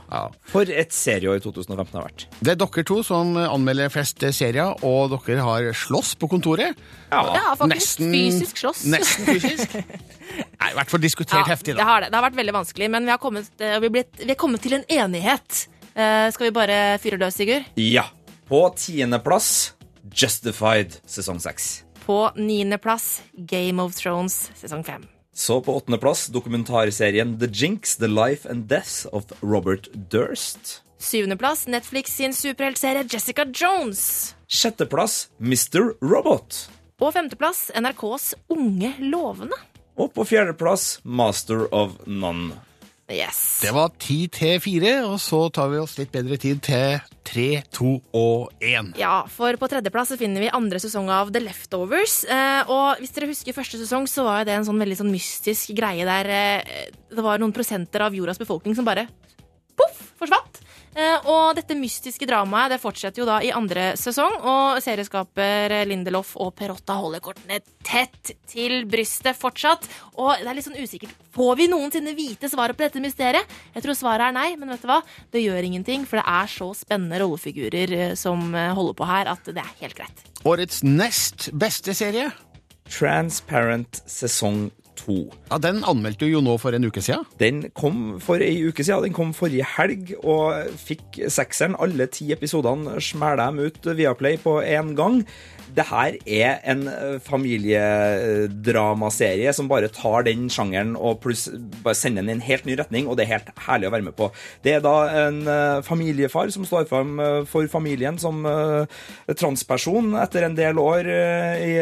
For et serieår 2015 har vært. Det er dere to som anmelder flest serier, og dere har slåss på kontoret. Ja, faktisk fysisk slåss. Nesten fysisk. Nei, i hvert fall diskutert heftig, Det har det. Det har vært veldig vanskelig, men vi har kommet, eh, vi blitt, vi har kommet til en enighet. Uh, skal vi bare fyre løs, Sigurd? Ja. På tiendeplass Justified sesong seks. På niendeplass Game of Thrones sesong fem. Så på åttendeplass dokumentarserien The Jinx, The Life and Death of Robert Durst. Syvendeplass Netflix sin superheltserie Jessica Jones. Sjetteplass Mr. Robot. Og femteplass NRKs Unge lovende. Og på fjerdeplass Master of None. Yes. Det var ti til fire, og så tar vi oss litt bedre tid til tre, to og én. Ja, for på tredjeplass så finner vi andre sesong av The Leftovers. Eh, og hvis dere husker første sesong, så var jo det en sånn veldig sånn mystisk greie der eh, det var noen prosenter av jordas befolkning som bare poff, forsvant. Eh, og dette mystiske dramaet det fortsetter jo da i andre sesong, og serieskaper Lindelof og Perotta holder kortene tett til brystet fortsatt. Og det er litt sånn usikkert. Får vi noensinne vite svaret på dette mysteriet? Jeg tror svaret er nei, men vet du hva? Det gjør ingenting, for det er så spennende rollefigurer eh, som eh, holder på her, at det er helt greit. Årets nest beste serie. Transparent sesong to. Ja, Den anmeldte du jo nå for en uke siden. Den kom for ei uke siden. Den kom forrige helg og fikk sekseren. Alle ti episodene smæla dem ut via Play på én gang. Det her er en familiedramaserie som bare tar den sjangeren og pluss bare sender den i en helt ny retning, og det er helt herlig å være med på. Det er da en eh, familiefar som står fram eh, for familien som eh, transperson etter en del år i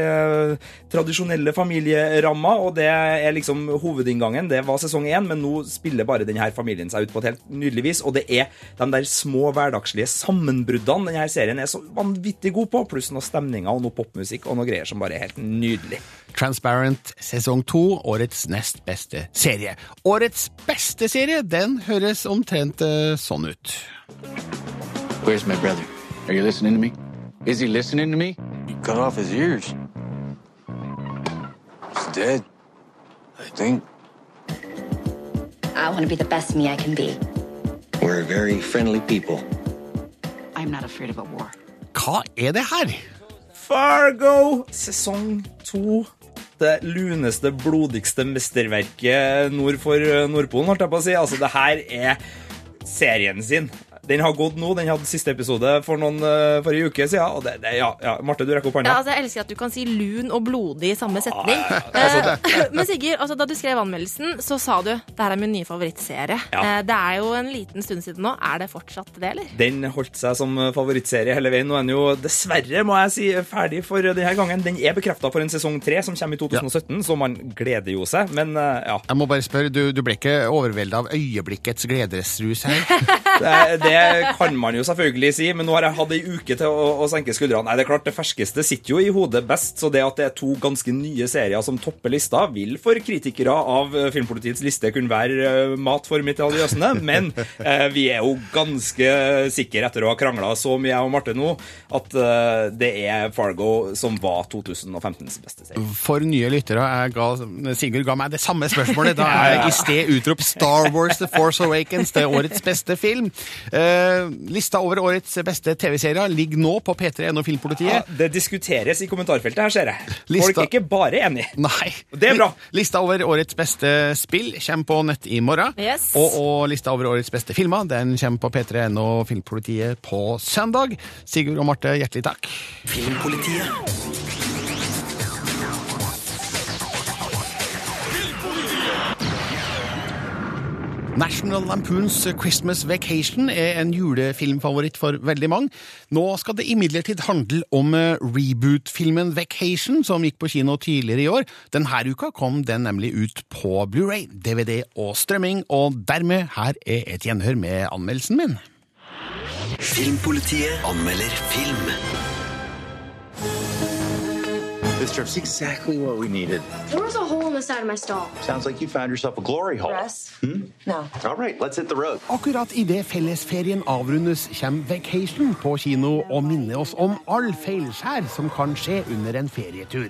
tradisjonelle familierammer, og det er liksom hovedinngangen. Det var sesong én, men nå spiller bare denne familien seg ut på et helt nydelig vis, og det er de der små hverdagslige sammenbruddene denne serien er så vanvittig god på, pluss noe stemninger og noe popmusikk og noe greier som bare er helt nydelig. Transparent sesong to, årets nest beste serie. Årets beste serie, den høres omtrent eh, sånn ut. Where's my brother? Are you listening to me? Is he listening to me? You cut off his ears. He's dead. I think. I want to be the best me I can be. We're very friendly people. I'm not afraid of a war. Hva er det her? Fargo sesong to. Det luneste, blodigste mesterverket nord for eh, Nordpolen, holdt jeg på å si. Altså, det her er serien sin. Den har gått nå. Den hadde siste episode for noen uh, forrige uke siden. Og det, det, ja, ja. Marte, du rekker opp Ja, altså, jeg elsker at du kan si lun og blodig i samme setning. Ja, Eh, Men Sigurd, altså, da du skrev anmeldelsen, så sa du det her er min nye favorittserie. Ja. Eh, Det er jo en liten stund siden nå. Er det fortsatt det, eller? Den holdt seg som favorittserie hele veien. Nå er den jo dessverre, må jeg si, ferdig for denne gangen. Den er bekrefta for en sesong tre som kommer i 2017, så man gleder jo seg. Men eh, ja. Jeg må bare spørre, du, du ble ikke overveldet av øyeblikkets gledesrus her? Det, det det kan man jo selvfølgelig si, men nå har jeg hatt ei uke til å, å senke skuldrene. Nei, det er klart, det ferskeste sitter jo i hodet best, så det at det er to ganske nye serier som topper lista, vil for kritikere av eh, Filmpolitiets liste kunne være eh, mat for mitraljøsene, men eh, vi er jo ganske sikre etter å ha krangla så mye, jeg og Marte nå, at eh, det er Fargo som var 2015s beste serie. For nye lyttere, ga, Sigurd ga meg det samme spørsmålet da jeg i sted utrop Star Wars The Force Awakens til årets beste film. Eh, lista over årets beste TV-serier ligger nå på P3.no Filmpolitiet. Ja, det diskuteres i kommentarfeltet her, ser jeg. Lista- Folk er ikke bare enige. Nei. Det er bra. Lista over årets beste spill kommer på nett i morgen. Yes. Og, og lista over årets beste filmer den kommer på P3.no Filmpolitiet på søndag. Sigurd og Marte, hjertelig takk. Filmpolitiet. National Lampoons Christmas Vacation er en julefilmfavoritt for veldig mange. Nå skal det imidlertid handle om eh, reboot-filmen Vacation, som gikk på kino tidligere i år. Denne uka kom den nemlig ut på Blu-ray, DVD og strømming, og dermed her er et gjenhør med anmeldelsen min. Filmpolitiet anmelder film. This trip's exactly what we needed. There was a hole in the side of my stall. Sounds like you found yourself a glory hole. Yes. Hmm? No. All right, let's hit the road. Akkurat idet fellesferien avrundes, kommer Vacation på kino og minner oss om all feilskjær som kan skje under en ferietur.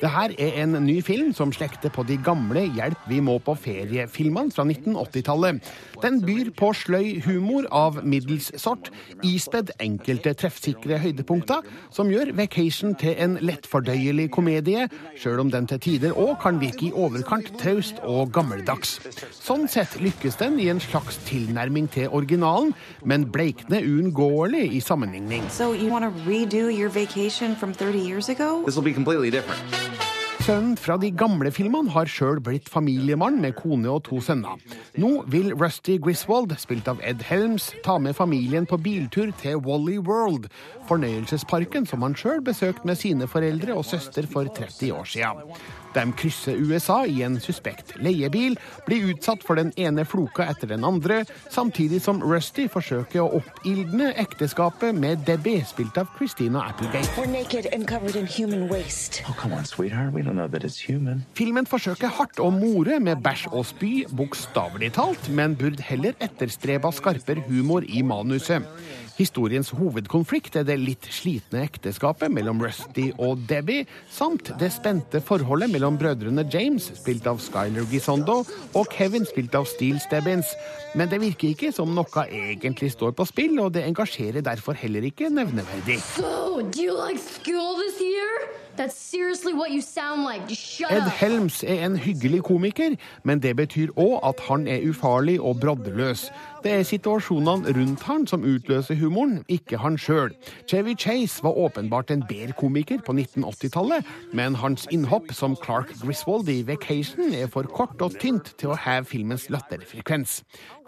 Det her er en ny film som slekter på de gamle Hjelp, vi må på ferie-filmene fra 1980-tallet. Den byr på sløy humor av middels sort, ispedd enkelte treffsikre høydepunkter, som gjør Vacation til en lettfordøyelig komedie, sjøl om den til tider òg kan virke i overkant traust og gammeldags. Sånn sett lykkes den i en slags tilnærming til originalen, men bleikner uunngåelig i sammenligning. So you want to redo your vacation from 30 years ago? This will be completely different. Sønnen fra de gamle filmene har sjøl blitt familiemann med kone og to sønner. Nå vil Rusty Griswold, spilt av Ed Helms, ta med familien på biltur til Wally World, fornøyelsesparken som han sjøl besøkte med sine foreldre og søster for 30 år siden. De krysser USA i en suspekt leiebil, blir utsatt for den ene floka etter den andre, samtidig som Rusty forsøker å oppildne ekteskapet med Debbie, spilt av Christina Applegate. We're naked and covered in human waste. Oh, on, sweetheart. We don't know that it's human. Filmen forsøker hardt å more med bæsj og spy, bokstavelig talt, men burde heller etterstreba skarpere humor i manuset. Historiens hovedkonflikt er det litt slitne ekteskapet mellom Rusty og Debbie, samt det spente forholdet mellom brødrene James, spilt av Skyler Gisondo, og Kevin, spilt av Steel Stebbins. Men det virker ikke som noe egentlig står på spill, og det engasjerer derfor heller ikke nevneverdig. So, do you like school this year? Like. Ed. Helms er en hyggelig komiker, men det betyr òg at han er ufarlig og broddeløs. Det er situasjonene rundt han som utløser humoren, ikke han sjøl. Chevy Chase var åpenbart en bedre komiker på 1980-tallet, men hans innhopp som Clark Griswold i Vacation er for kort og tynt til å heve filmens latterfrekvens.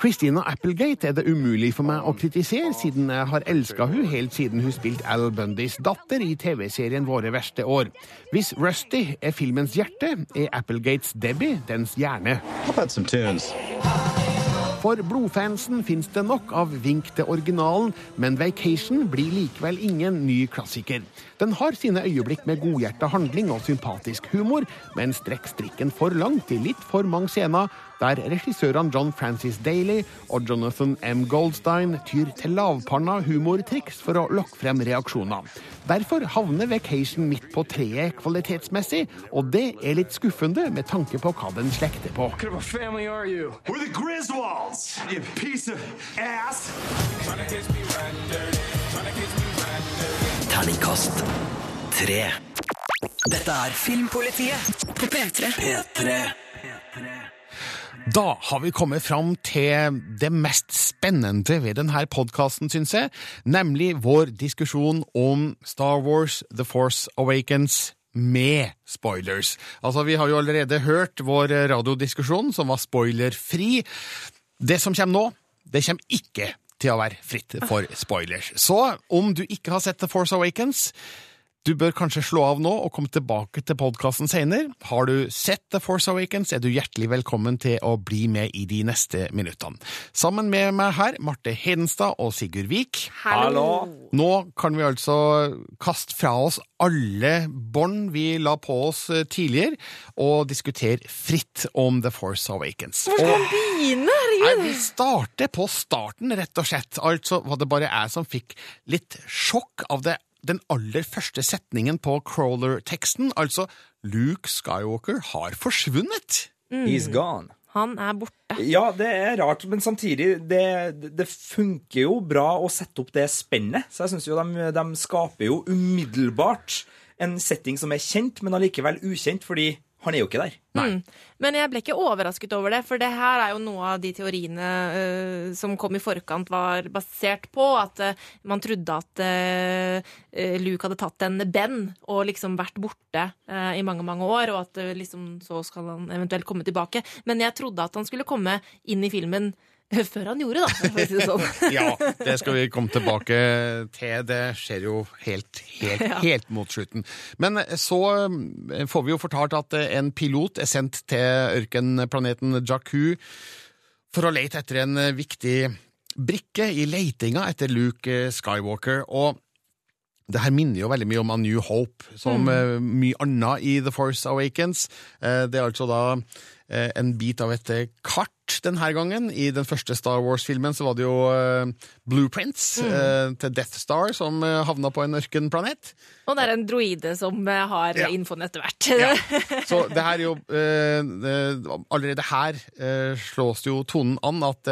Christina Applegate er det umulig for meg å kritisere, siden jeg har elska hun helt siden hun spilte Al Bundys datter i TV-serien Våre verste år. Hvis Rusty er filmens hjerte, er Applegates Debbie dens hjerne. How about some tunes? For blodfansen fins det nok av vink til originalen, men Vacation blir likevel ingen ny klassiker. Den har sine øyeblikk med godhjerta handling og sympatisk humor, men strekk strikken for langt i litt for mange scener, der regissørene John Francis Daly og Jonathan M. Goldstein tyr til lavpanna humortriks for å lokke frem reaksjoner. Derfor havner Vacation midt på treet kvalitetsmessig, og det er litt skuffende med tanke på hva den slekter på. Griswolds, you piece of ass. Terningkast tre. Dette er Filmpolitiet På P3. P3. Da har vi kommet fram til det mest spennende ved denne podkasten, syns jeg, nemlig vår diskusjon om Star Wars The Force Awakens med spoilers. Altså, Vi har jo allerede hørt vår radiodiskusjon, som var spoilerfri. Det som kommer nå, det kommer ikke til å være fritt for spoilers. Så om du ikke har sett The Force Awakens, Du bør kanskje slå av nå og komme tilbake til podkasten senere. Har du sett The Force Awakens, er du hjertelig velkommen til å bli med i de neste minuttene. Sammen med meg her, Marte Hedenstad og Sigurd Vik. Hallo. Nå kan vi altså kaste fra oss alle bånd vi la på oss eh, tidligere, og diskutere fritt om The Force Awakens. Hvor skal vi begynne? Herregud. vi starter på starten, rett og slett. Altså var det bare jeg som fikk litt sjokk av det, den aller første setningen på crawler-teksten. Altså, Luke Skywalker har forsvunnet. Mm. He's gone. Han er borte. Ja, det er rart, men samtidig det, det funker jo bra å sette opp det spennet. Så jeg syns jo de, de skaper jo umiddelbart en setting som er kjent, men allikevel ukjent, fordi han er jo ikke der. Mm. Men jeg ble ikke overrasket over det, for det her er jo noe av de teoriene uh, som kom i forkant, var basert på at uh, man trodde at eh, Luke hadde tatt en Ben og liksom vært borte i mange, mange år, og at liksom så skal han eventuelt komme tilbake. Men jeg trodde at han skulle komme inn i filmen før han gjorde, da, for å si det sånn. Ja, det skal vi komme tilbake til. Det skjer jo helt, helt, Ja. helt mot slutten. Men så eh, får vi jo fortalt at eh, en pilot er sendt til ørkenplaneten Jakku for å lete etter en eh, viktig brikke i leitinga etter Luke Skywalker. og det her minner jo veldig mye om A New Hope, som Mm. eh, mye annet i The Force Awakens. Eh, det er altså da eh, en bit av et kart denne gangen. I den første Star Wars-filmen så var det jo blueprints Mm. til Death Star som havna på en ørkenplanet. Og det er en droide som har Ja. infoen etter hvert. Så det her er jo Allerede her slås jo tonen an at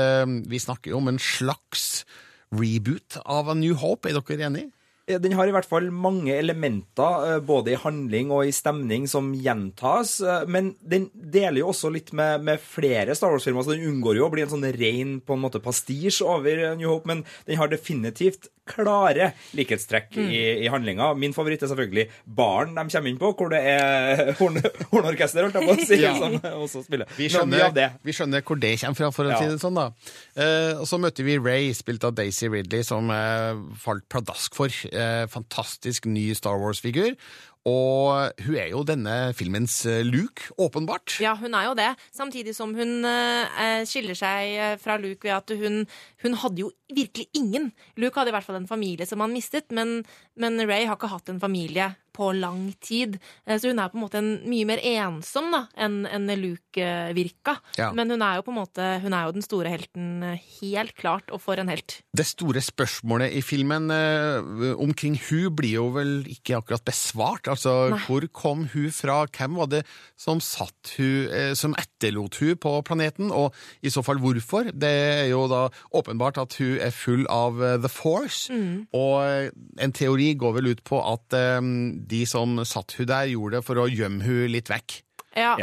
vi snakker om en slags reboot av A New Hope. Er dere enige? Ja, Den har i hvert fall mange elementer, eh, både i handling og i stemning, som gjentas. eh, Men den deler jo også litt med, med flere Star Wars-filmer, så den unngår jo å bli en sånn ren på en måte pastisj over eh, New Hope, men den har definitivt klare likhetstrekk i, i handlinga. Min favoritt er selvfølgelig baren de kommer inn på, hvor det er horn, hornorkester, holdt jeg på å si, Ja. som også spiller. Vi skjønner, vi skjønner hvor det kommer fra, for å Ja. si det sånn. da. Eh, og Så møtte vi Ray, spilt av Daisy Ridley, som eh, falt pladask for. Eh, fantastisk ny Star Wars-figur. Og hun er jo denne filmens eh, Luke, åpenbart. Ja, hun er jo det. Samtidig som hun eh, skiller seg eh, fra Luke ved at hun, hun hadde jo virkelig ingen. Luke hadde i hvert fall en familie som han mistet, men, men Ray har ikke hatt en familie på lang tid. Eh, så hun er på en måte en, mye mer ensom da, enn en Luke eh, virka. Ja. Men hun er jo på en måte Hun er jo den store helten, eh, helt klart, og for en helt. Det store spørsmålet i filmen eh, omkring hun blir jo vel ikke akkurat besvart. Altså, Nei. hvor kom hun fra? Hvem var det som satt hun, eh, som etterlot hun på planeten? Og i så fall hvorfor? Det er jo da åpenbart at hun er full av The Force. Mm. Og en teori går vel ut på at eh, de som satt hun der, gjorde det for å gjemme hun litt vekk. Ja.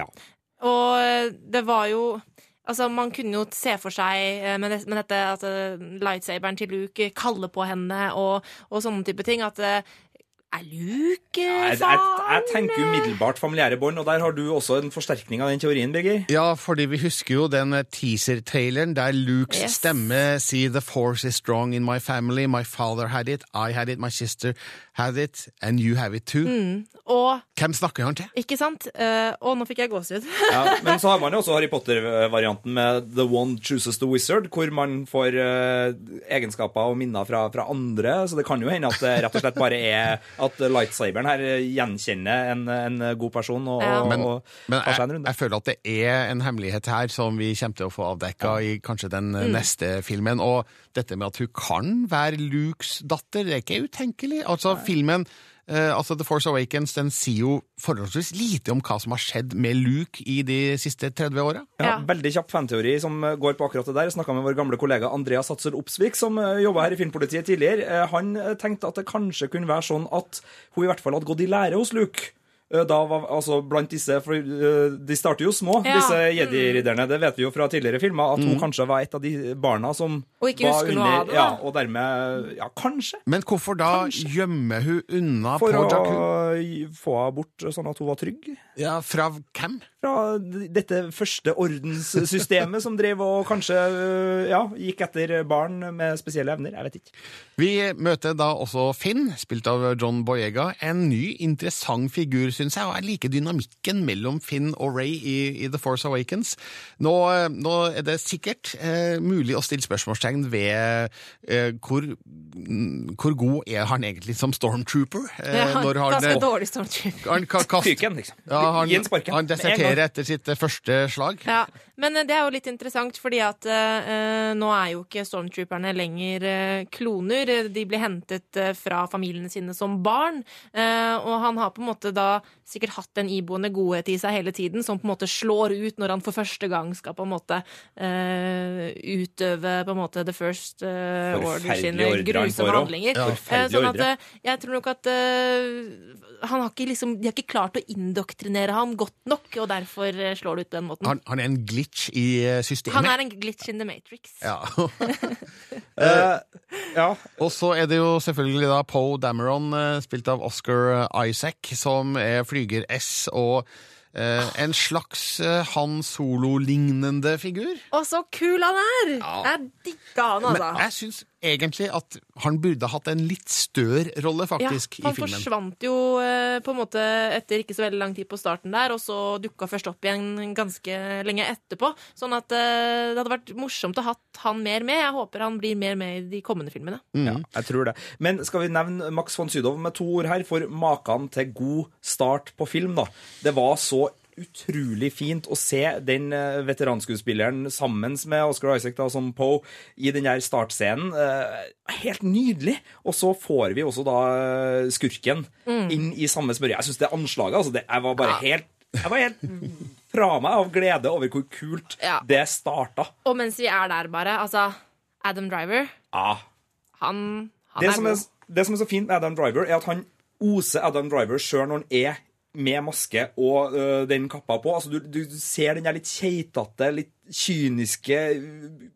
Og eh, det var jo Altså, Man kunne jo se for seg eh, med, det, med dette at eh, lightsaberen til Luke kaller på henne og, og sånne type ting. At er Luke faen? Jeg, jeg, jeg tenker umiddelbart familiære bånd, og der har du også en forsterkning av den teorien, Birger. Ja, fordi vi husker jo den teaser-traileren der Lukes Yes. stemme sier The force is strong in my family, my father had it, I had it, my sister had it, and you have it too. Mm. Og Hvem snakker han til? Ikke sant? Uh, og nå fikk jeg gåsehud. Ja, men så har man jo også Harry Potter-varianten med The One Chooses the Wizard, hvor man får uh, egenskaper og minner fra, fra andre. Så det kan jo hende at det rett og slett bare er at lightsaberen her gjenkjenner en, en god person og, Ja. og, Men, og men tar jeg, jeg føler at det er en hemmelighet her som vi kommer til å få avdekka i kanskje den Mm. neste filmen. Og dette med at hun kan være Lukes datter, det er ikke utenkelig. Altså, filmen Uh, altså The Force Awakens den sier jo forholdsvis lite om hva som har skjedd med Luke i de siste 30 åra. Ja, Veldig kjapp fanteori som eh, går på akkurat det der. Snakka med vår gamle kollega Andreas Satser Opsvik, som jobba her i Filmpolitiet tidligere. Eh, Han eh, tenkte at det kanskje kunne være sånn at hun i hvert fall hadde gått i lære hos Luke. Eh, da var altså blant disse For eh, de starter jo små, Ja. disse jedi-ridderne. Det vet vi jo fra tidligere filmer, at hun Mm. kanskje var et av de barna som Og ikke var under av det, Ja, og dermed Ja, kanskje. Men hvorfor da gjemme hun unna For på å Jakku? gi- få henne bort sånn at hun var trygg. Ja, fra hvem? Fra dette første ordenssystemet som drev og kanskje øh, ja, gikk etter barn med spesielle evner. Jeg vet ikke. Vi møter da også Finn, spilt av John Boyega. En ny, interessant figur, syns jeg. Og jeg liker dynamikken mellom Finn og Ray i, i The Force Awakens. Nå, eh, nå er det sikkert eh, mulig å stille spørsmålstegn ved eh, hvor, hvor god er han egentlig som stormtrooper? Eh, Ja, når han, ganske dårlig stormtrooper. han ka- kast- Fyken, liksom. Ja, han, Gi en sparken. han deserterer etter sitt første slag. Ja, Men eh, det er jo litt interessant, fordi at eh, nå er jo ikke stormtrooperne lenger eh, kloner. De blir hentet eh, fra familiene sine som barn. Eh, og han har på en måte da sikkert hatt en iboende godhet i seg hele tiden, som på en måte slår ut når han for første gang skal på en måte eh, utøve på en måte the first eh, order sine grusomme handlinger. Ja. Eh, sånn at eh, jeg tror nok at eh, han har ikke liksom, de har ikke klart å indoktrinere ham godt nok, og derfor eh, slår det ut på den måten. Han, han er en glitch i eh, systemet. Han er en glitch in the matrix. Ja. ja. Og så er det jo selvfølgelig da Poe Dameron, eh, spilt av Oscar Isaac, som er flyger S og Uh, en slags uh, Han Solo-lignende figur. Og så kul han er! Jeg digga han, Men altså. jeg syns egentlig at han burde hatt en litt større rolle, faktisk, ja, i han forsvant jo eh, på en måte etter ikke så veldig lang tid på starten der, og så dukka først opp igjen ganske lenge etterpå. Sånn at eh, det hadde vært morsomt å ha hatt han mer med. Jeg håper han blir mer med i de kommende filmene. Ja, jeg tror det. Men skal vi nevne Max von Sydow med to ord her, for maken til god start på film, da. Det var så utrolig fint å se den eh, veteranskuespilleren sammen med Oscar Isaac da, som Poe i den der startscenen. Eh, helt nydelig! Og så får vi også da eh, skurken Mm. inn i samme spørre. Jeg syns det anslaget altså, det, Jeg var bare helt jeg var helt fra meg av glede over hvor kult det starta. Og mens vi er der, bare, altså Adam Driver, Ja. han, han det, er som er, god. det som er så fint med Adam Driver, er at han oser Adam Driver sjøl når han er med maske og øh, den kappa på. Altså, du, du ser den der litt keitete, litt kyniske øh,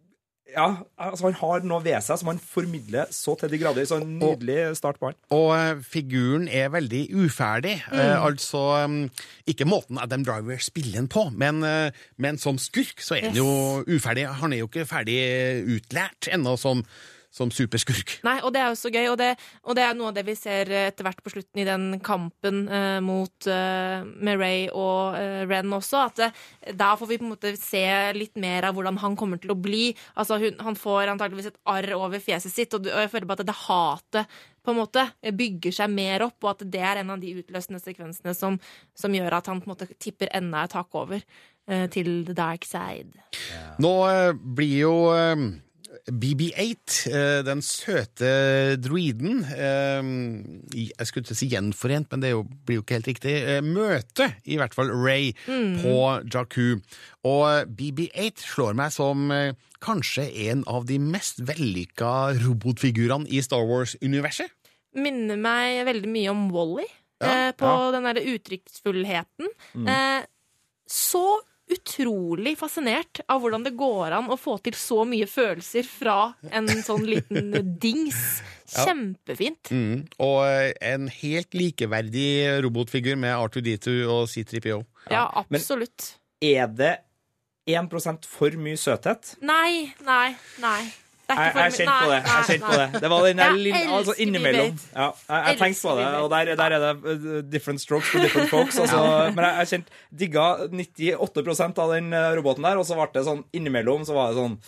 Ja, altså han har noe ved seg som han formidler så til de grader. Så en nydelig start på han. Og og figuren er veldig uferdig. Mm. Eh, altså um, Ikke måten Adam Driver spiller den på, men, men som skurk så er han jo uferdig. Han er jo ikke ferdig utlært ennå som, som superskurk. Nei, og det er jo så gøy, og det, og det er noe av det vi ser eh, etter hvert på slutten i den kampen eh, mot eh, med Ray og eh, Ren også, at eh, da får vi på en måte se litt mer av hvordan han kommer til å bli. Altså, hun, han får antageligvis et arr over fjeset sitt, og, og jeg føler på at det hatet på en måte bygger seg mer opp, og at det er en av de utløsende sekvensene som, som gjør at han på en måte tipper enda et hakk over eh, til the dark side. Nå eh, blir jo BB8, eh, den søte druiden eh, Jeg skulle ikke si gjenforent, men det blir jo ikke helt riktig. eh, Møte i hvert fall Ray Mm. på Jakku. Og eh, BB8 slår meg som kanskje en av de mest vellykka robotfigurene i Star Wars-universet. minner meg veldig mye om Wally Ja, eh, på ja. den derre uttrykksfullheten. Mm. Så utrolig fascinert av hvordan det går an å få til så mye følelser fra en sånn liten dings. Ja. Kjempefint. Mm. Og eh, en helt likeverdig robotfigur med R2D2 og C3PO. Ja, absolutt. Er det 1% for mye søthet? Nei, nei, nei. Jeg, jeg kjente på det. jeg kjent på Det Det var den der lille altså innimellom. Ja, jeg, jeg tenkte på det, og der, der, er det uh, different strokes for different folks. Altså, men jeg, jeg kjent, digga 98 av den uh, roboten der, og så ble det sånn innimellom så var det sånn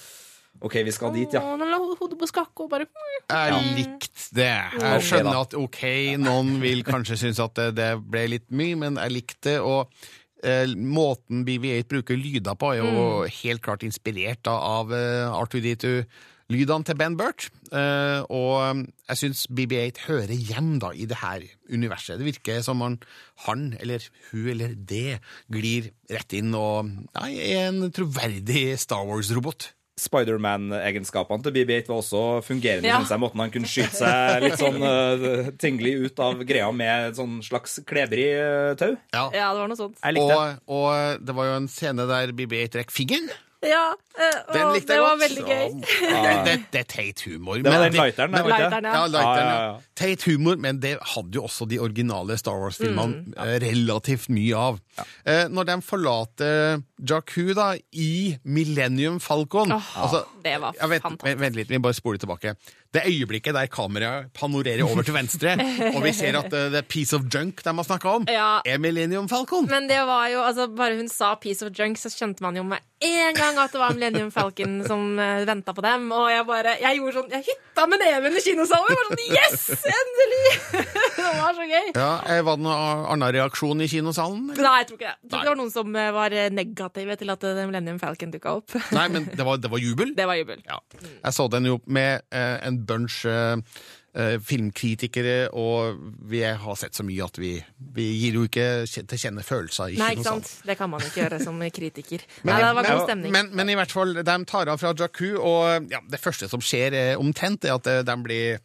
OK, vi skal dit, ja. Åh, la hodet på skakke og bare Jeg likte det. Jeg skjønner at OK, noen vil kanskje synes at det, ble litt mye, men jeg likte det. og eh, måten BB-8 bruker lyder på, er jo mm. helt klart inspirert av eh, R2D2 lydene til Ben Burt. Eh, og um, jeg syns BB8 hører hjem da, i det her universet. Det virker som han, han eller hun eller det glir rett inn og ja, er en troverdig Star Wars-robot. Spiderman-egenskapene til BB8 var også fungerende. Ja. Synes jeg, måten Han kunne skyte seg litt sånn uh, tinglig ut av greia med et sånn slags klebrig uh, eh, tau. Ja. ja. det var noe sånt. Og, og, det var jo en scene der BB8 rekker fingeren. Ja, og Den likte jeg det jeg var godt. veldig gøy. Ja, det, det, det er teit humor. Det var den lighteren, men-? Lighteren, ja. Ja, lighteren, Ja, ja. ja, ja. Teit humor, men det hadde jo også de originale Star Wars-filmene Mm. eh, relativt mye av. Eh, når de forlater Jakku da, i Millennium Falcon altså, det var fantastisk. vent, vent litt, vi bare spoler tilbake. Det øyeblikket der kameraet panorerer over til venstre, og vi ser at uh, det piece of junk de har snakka om, Ja. er Millennium Falcon. Men det var jo, altså bare hun sa 'piece of junk', så skjønte man jo med en gang at det var Millennium Falcon som uh, venta på dem. Og jeg bare, jeg gjorde sånn, jeg hytta med neven i kinosalen. Jeg var sånn, Yes! Endelig! det var så gøy. Ja, eh, Var det noen annen reaksjon i kinosalen? eller? Nei, jeg tror ikke det. Jeg tror ikke det var noen som eh, var eh, negative til at eh, Millennium Falcon dukka opp. Nei, men det var, det var jubel. Det var jubel. Ja. Jeg så den jo med eh, en bunch eh, eh, filmkritikere, og vi har sett så mye at vi, vi gir jo ikke til kjenne følelser Ikke Nei, ikke sant? Det kan man ikke gjøre som kritiker. Nei, det var god stemning. Men, men i hvert fall, de tar av fra Jakku, og ja, det første som skjer eh, omtrent, er at de blir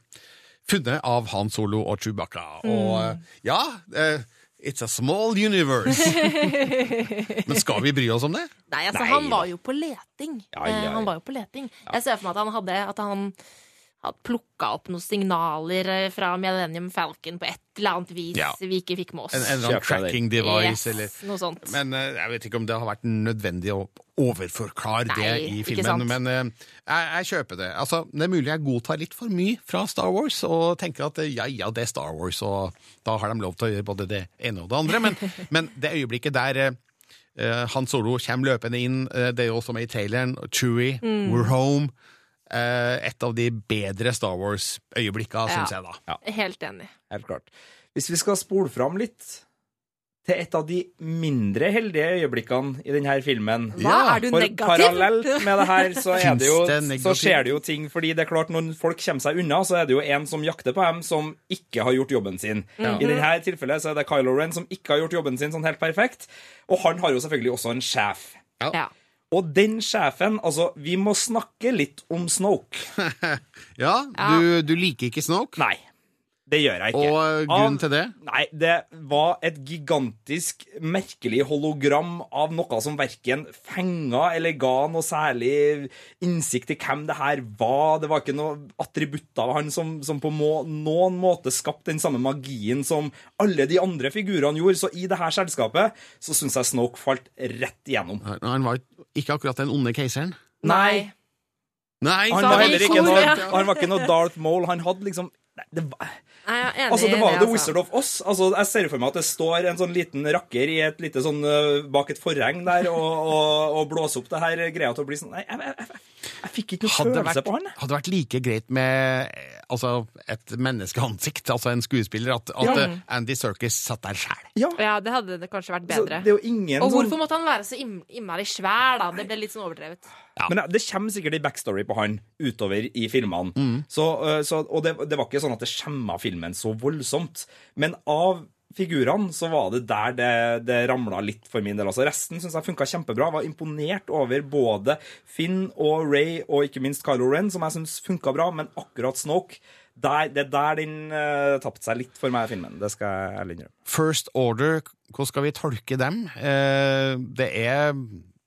funnet av Han Solo og Chewbacca. Mm. Og ja It's a small universe. Men skal vi bry oss om det? Nei, altså, Nei han var jo på leting. Ja, ja. Han var jo på leting. Jeg ser for meg at han hadde at han hadde plukka opp noen signaler eh, fra Millennium Falcon på et eller annet vis Ja. vi ikke fikk med oss. En, en eller annen tracking device, Yes, eller noe sånt. Men eh, jeg vet ikke om det har vært nødvendig å overforklare det i filmen. Men eh, jeg, jeg kjøper det. Altså, det er mulig jeg godtar litt for mye fra Star Wars, og tenker at ja, ja, det er Star Wars, og da har de lov til å gjøre både det ene og det andre. Men, men det øyeblikket der Han Solo kommer løpende inn, det er jo også med i traileren, Chewie, Mm. We're Home. Eh, et av de bedre Star Wars-øyeblikka, Ja. syns jeg, da. Ja. Helt enig. Helt klart. Hvis vi skal spole fram litt til et av de mindre heldige øyeblikkene i denne filmen Hva? Er du For negativ? parallelt med det her, så, er det jo, det så skjer det jo ting. Fordi det er klart, når folk kommer seg unna, så er det jo en som jakter på dem, som ikke har gjort jobben sin. Ja. I dette tilfellet så er det Kylo Ren som ikke har gjort jobben sin sånn helt perfekt. Og han har jo selvfølgelig også en sjef. Ja. Og den sjefen Altså, vi må snakke litt om Snoke. Ja, du, du liker ikke Snoke? Nei. Det gjør jeg ikke. Og eh, grunnen til det? Nei, det var et gigantisk, merkelig hologram av noe som verken fenga eller ga noe særlig innsikt i hvem det her var. Det var ikke noe attributter av han som, som på må, noen måte skapte den samme magien som alle de andre figurene gjorde. Så i det her selskapet så syns jeg Snoke falt rett igjennom. Han var ikke akkurat den onde keiseren? Nei. Nei, Han var heller ikke noe, han var ikke noe Darth Maul. Han hadde liksom det var, Nei, jeg er enig Altså, det var jo The altså. Wizard of Oz. Altså, jeg ser for meg at det står en sånn liten rakker i et lite sånn øh, bak et forheng der og, og, og blåser opp det her greia til å bli sånn Nei, jeg, jeg, jeg, jeg fikk ikke noe følelse vært, på han. Hadde hadde vært like greit med eh, altså, et menneskeansikt, altså en skuespiller, at, at Ja. eh, Andy Serkis satt der sjæl. Ja. det hadde det kanskje vært Så bedre. det er jo ingen Og sånn- hvorfor måtte han være så innmari svær, da? Det ble litt sånn overdrevet. Men det kommer sikkert en backstory på han utover i filmene. Mm. Så, øh, så, og det, det var ikke sånn at det skjemma filmen så voldsomt. Men av figurene så var det der det, det ramla litt for min del. Altså, resten syns jeg funka kjempebra. Var imponert over både Finn og Ray og ikke minst Kylo Ren, som jeg syns funka bra, men akkurat Snoke der, det er der den uh, tapte seg litt for meg i filmen. Det skal jeg ærlig innrømme. First Order, hvordan skal vi tolke dem? Uh, det er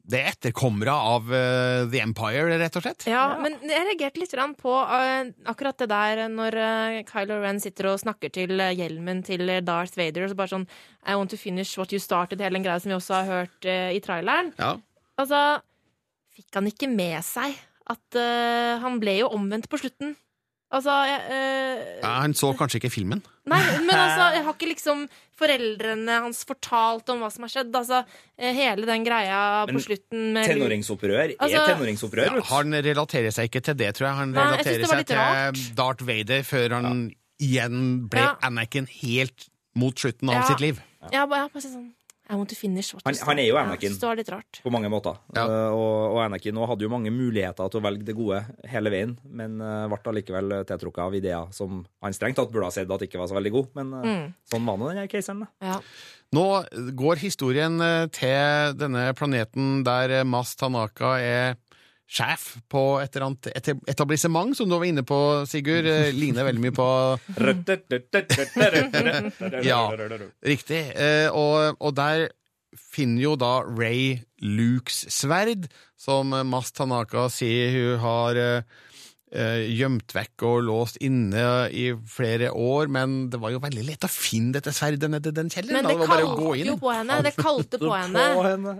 det er etterkommere av uh, The Empire, rett og slett? Ja, men jeg reagerte litt på uh, akkurat det der når uh, Kylo Ren sitter og snakker til hjelmen til Darth Vader, og så bare sånn I want to finish what you started, hele den greia som vi også har hørt i traileren. Ja. Altså, fikk han ikke med seg at han ble jo omvendt på slutten? Altså, jeg, Ja, Han så kanskje ikke filmen? Nei, men altså, jeg har ikke liksom foreldrene hans fortalt om hva som har skjedd. Altså, eh, hele den greia Men på slutten med Tenåringsopprør Altså- er tenåringsopprør. Ja, han relaterer seg ikke til det, tror jeg. Han Nei, relaterer jeg seg til til Darth Vader før han igjen ble Ja. Anakin helt mot slutten av Ja. sitt liv. Ja, bare, ja, bare sånn I want to finish what Han, han er jo. Anakin. Ja, det rart. På mange måter. Eh, og, og Anakin nå hadde jo mange muligheter til å velge det gode hele veien, men uh, ble allikevel tiltrukket av ideer som han strengt tatt burde ha sett at ikke var så veldig god. Men uh, Mm. sånn var nå den keiseren. da. Ja. Nå går historien eh, til denne planeten der eh, Mas Tanaka er sjef på et eller annet et- etablissement, som du var inne på, Sigurd. eh, Ligner veldig mye på Ja, riktig. Eh, og, og der finner jo da Ray Lukes sverd, som Mas Tanaka sier hun har eh, gjemt vekk og låst inne i flere år, men det var jo veldig lett å finne dette sverdet nedi den kjelleren. Men det kalte jo på henne. Det kalte på henne.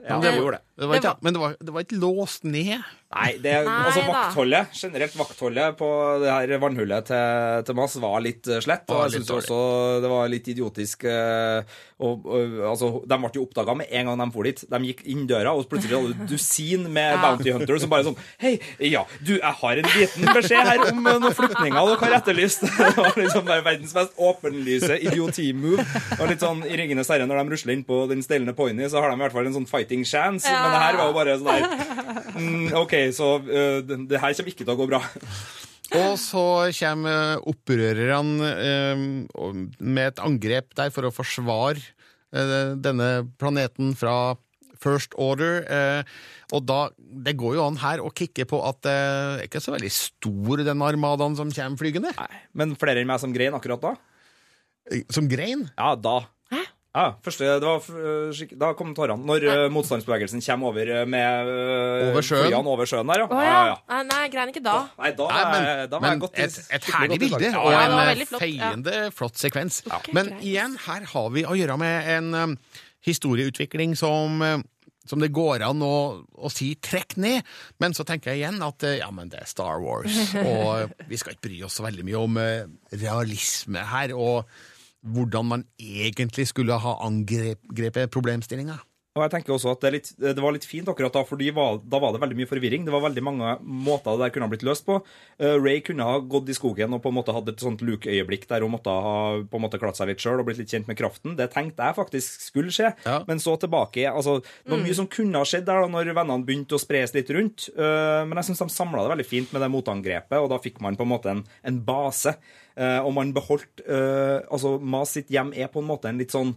Ja, det, gjorde det. Det var ikke, Det var- men det var, det var ikke låst ned. Nei, det, Nei altså da. vaktholdet, generelt vaktholdet på det her vannhullet til, til Mass var litt eh, slett. Og jeg syns også det var litt idiotisk. eh, Og, og, altså, de ble jo oppdaga med en gang de for dit. De gikk inn døra, og plutselig hadde du dusin med Ja. Bounty Hunter som bare sånn Hei, ja, du, jeg har en liten beskjed her om eh, noen flyktninger dere har etterlyst. Det var liksom bare verdens mest åpenlyse idioti-move. Og litt sånn i Ringenes herre, når de rusler inn på den stelende pony, så har de i hvert fall en sånn fighting chance. Men det her var jo bare sånn der mm, OK, så uh, det, det her kommer ikke til å gå bra. Og så kommer opprørerne eh, med et angrep der for å forsvare eh, denne planeten fra First Order. Eh, og da, Det går jo an her å kikke på at det er ikke så veldig stor, den armadaen som kommer flygende. Nei, Men flere enn meg som grein akkurat da? Som grein? Ja, da. Ja, første, det var, øh, Da kom tårene. Når øh, motstandsbevegelsen kommer over øh, med øh, Over sjøen. flyene over sjøen der, ja. Oh, ja, ja. ja. Nei, jeg grein ikke da. Nei, da, Nei, men, er- da var jeg godt et, et herlig bilde Ja, og en flott, ja. feiende flott sekvens. Okay, Men greit. igjen, her har vi å gjøre med en um, historieutvikling som um, som det går an å, å si 'trekk ned', men så tenker jeg igjen at uh, ja, men det er Star Wars, og uh, vi skal ikke bry oss så veldig mye om uh, realisme her, og hvordan man egentlig skulle ha angrepet problemstillinga. Og jeg tenker også at det, er litt, det var litt fint akkurat da, fordi da var det veldig mye forvirring. Det var veldig mange måter det der kunne ha blitt løst på. Uh, Ray kunne ha gått i skogen og på en måte hatt et sånt Luke-øyeblikk der hun måtte ha på en måte klart seg litt sjøl og blitt litt kjent med kraften. Det tenkte jeg faktisk skulle skje. Men så tilbake altså, Det var mye som kunne ha skjedd der da når vennene begynte å spres litt rundt. Uh, men jeg syns de samla det veldig fint med det motangrepet, og da fikk man på en måte en, en base. Uh, og man beholdt Altså, Mas sitt hjem er på en måte en litt sånn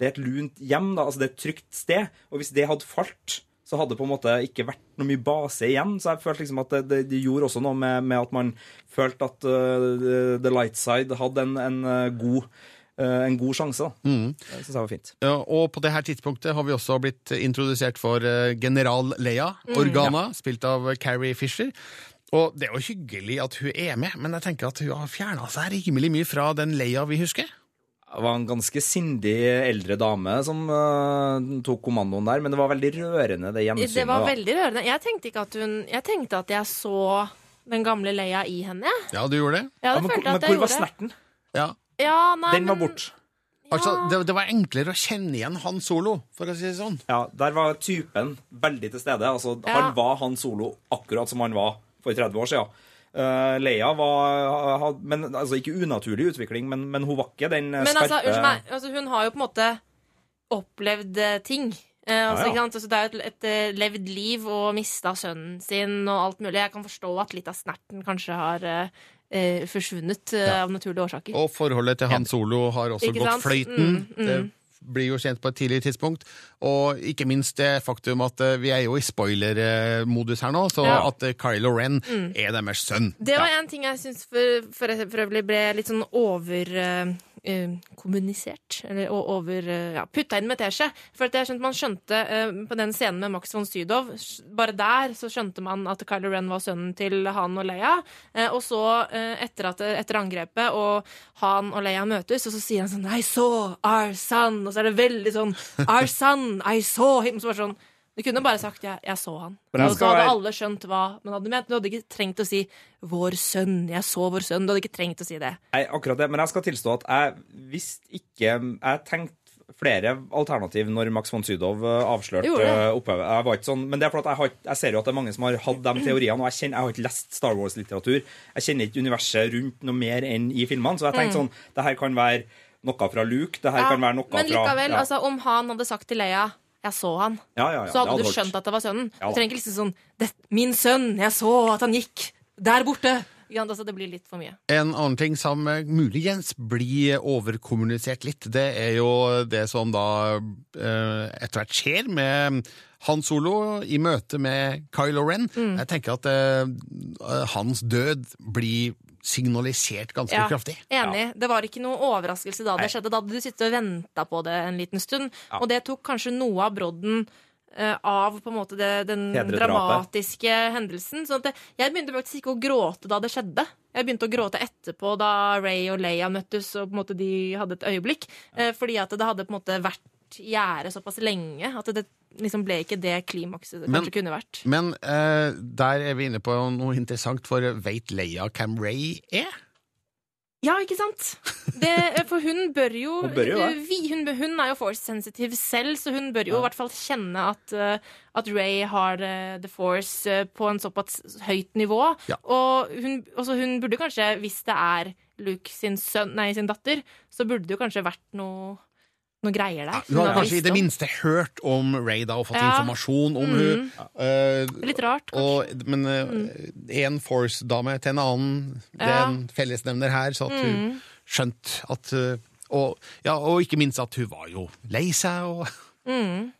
det er et lunt hjem, da, altså det er et trygt sted. Og hvis det hadde falt, så hadde det på en måte ikke vært noe mye base igjen. Så jeg følte liksom at det, det, det gjorde også noe med, med at man følte at uh, The Light Side hadde en, en uh, god uh, en god sjanse. da. Mm. Det syns jeg var fint. Ja, og på det her tidspunktet har vi også blitt introdusert for eh, general Leia Mm. Organa, spilt av Carrie Fisher. Og det er jo hyggelig at hun er med, men jeg tenker at hun har fjerna seg rimelig mye fra den Leia vi husker. Det var en ganske sindig eldre dame som uh, tok kommandoen der, men det var veldig rørende, det gjensynet. Det var veldig rørende. Jeg tenkte ikke at hun Jeg tenkte at jeg så den gamle Leia i henne. Ja, du gjorde det? Ja, det følte men, at jeg gjorde. Ja. Ja, nei, Den var men- borte. Altså, det, det var enklere å kjenne igjen Han Solo, for å si det sånn. Ja, der var typen veldig til stede. Altså, Ja. Han var han solo akkurat som han var for 30 år siden. Uh, Leia var had, men, altså, Ikke unaturlig utvikling, men, men hun var ikke den eh, Men altså, skarpe unnskyld meg, altså, hun har jo på en måte opplevd eh, ting. Eh, altså, Ja, ja. Ikke sant? Altså, det er jo et, et levd liv og mista sønnen sin og alt mulig. Jeg kan forstå at litt av snerten kanskje har eh, forsvunnet eh, av naturlige årsaker. Og forholdet til Han Solo har også gått fløyten. Mm, mm. Det blir jo kjent på et tidligere tidspunkt. Og ikke minst det faktum at eh, vi er jo i spoiler-modus her nå, så Ja. at eh, Kylo Ren Mm. er deres sønn. Det var en ting jeg syns for, for, for øvrig ble litt sånn overkommunisert. eller og over eh, ja, Putta inn med teskje. For at jeg skjønte, man skjønte eh, på den scenen med Max von Sydow Bare der så skjønte man at Kylo Ren var sønnen til Han og Leia. Eh, og så, eh, etter, at, etter angrepet, og Han og Leia møtes, og så sier han sånn I saw our son. Og så er det veldig sånn Our son, I saw him. Så bare sånn du kunne bare sagt jeg, 'jeg så han'. Da hadde alle skjønt hva man hadde ment. Du hadde ikke trengt å si 'vår sønn', 'jeg så vår sønn'. Du hadde ikke trengt å si det. Nei, akkurat det. Men jeg skal tilstå at jeg visste ikke Jeg tenkte flere alternativ når Max von Sydow eh, avslørte eh, opphavet. Jeg var ikke sånn, men det er fordi jeg, har, jeg ser jo at det er mange som har hatt de teoriene, og jeg, kjenner, jeg har ikke lest Star Wars-litteratur. Jeg kjenner ikke universet rundt noe mer enn i filmene, så jeg tenkte Mm. sånn Det her kan være noe fra Luke, det her Ja, kan være noe men fra likevel, ja. altså, om han hadde sagt til Leia 'jeg så han', Ja, ja, ja, så hadde hadde du skjønt at det var sønnen. Ja du trenger ikke liksom sånn det, 'Min sønn, jeg så at han gikk der borte'. Altså, det blir litt for mye. En annen ting som eh, muligens blir overkommunisert litt, det er jo det som da eh, etter hvert skjer med Han Solo i møte med Kylo Ren. Mm. Jeg tenker at eh, hans død blir signalisert ganske Ja, kraftig. Enig. Det var ikke noe overraskelse da det skjedde. Da hadde du sittet og venta på det en liten stund. Ja. Og det tok kanskje noe av brodden eh, av på en måte det, den dramatiske hendelsen. sånn at det, jeg begynte faktisk ikke å gråte da det skjedde. Jeg begynte å gråte etterpå da Ray og Leia møttes og på en måte de hadde et øyeblikk. Eh, fordi at det hadde på en måte vært gjerde såpass lenge at det liksom ble ikke det klimakset det Men- kanskje kunne vært. Men uh, der er vi inne på noe interessant, for veit Leia hvem Ray er? Ja, ikke sant? Det, for hun bør jo, Hun bør jo vi, hun, hun er jo force sensitive selv, så hun bør jo i hvert fall kjenne at, eh, at Ray har eh, the force på en såpass høyt nivå. Ja. Og hun, også hun burde kanskje, hvis det er Luke sin, sønn, nei, sin datter, så burde det jo kanskje vært noe, noe greier der. Hun har kanskje i det minste hørt om Ray da, og fått Ja. informasjon om Mm. hun. Uh, Litt rart, kanskje. og, men én Force-dame til en annen, det er en fellesnevner her, så at hun Mm. skjønte at eh, og, ja, og ikke minst at hun var jo lei seg, og Mm.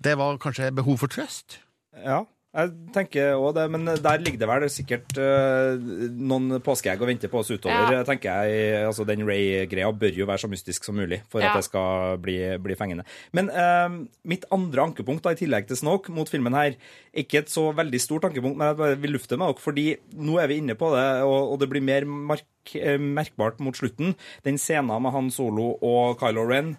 det var kanskje behov for trøst. Ja, jeg tenker òg det, men der ligger det vel sikkert uh, noen påskeegg å vente på oss utover. Ja. tenker jeg. Altså, Den Ray-greia bør jo være så mystisk som mulig for Ja. at det skal bli, bli fengende. Men uh, mitt andre ankepunkt, da, i tillegg til Snoke, mot filmen her, ikke et så veldig stort ankepunkt, men jeg bare vil lufte med dere, fordi nå er vi inne på det, og, og det blir mer mark, eh, merkbart mot slutten. Den scenen med Han Solo og Kylo Ren.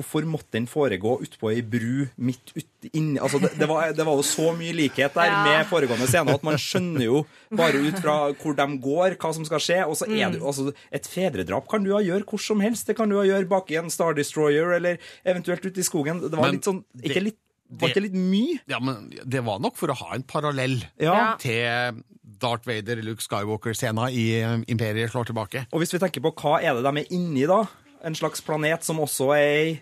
Hvorfor måtte den foregå utpå ei bru midt ute inni altså det, det, var, det var jo så mye likhet der Ja. med foregående scener at man skjønner jo bare ut fra hvor de går, hva som skal skje. Og så er det jo altså Et fedredrap kan du jo gjøre hvor som helst. Det kan du jo gjøre bak i en Star Destroyer eller eventuelt ute i skogen. Det var Men litt sånn Ikke litt Var ikke litt mye? Ja, men det var nok for å ha en parallell Ja. til Darth Vader, Luke Skywalker-scena i eh, Imperiet slår tilbake. Og hvis vi tenker på hva er det de er inni, da? En slags planet som også er ei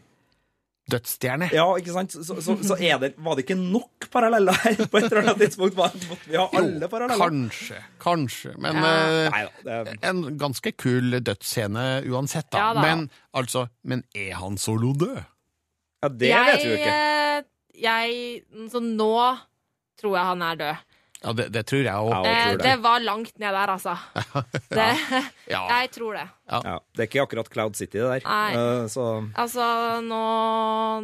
Dødsstjerne. Ja, ikke sant? Så, så, så er det, var det ikke nok paralleller her på et eller annet tidspunkt? Måtte vi ha alle paralleller? Kanskje, kanskje. Men Ja. eh, det- en ganske kul dødsscene uansett, da. Ja da. Men altså, men er han solo død? Ja, det vet vi jo ikke. eh, Jeg, så nå tror jeg han er død. Ja, det, det tror jeg òg. Eh, det var langt ned der, altså. Det, Ja. Jeg tror det. Ja. Det er ikke akkurat Cloud City, det der. Nei. Uh, så Altså, nå,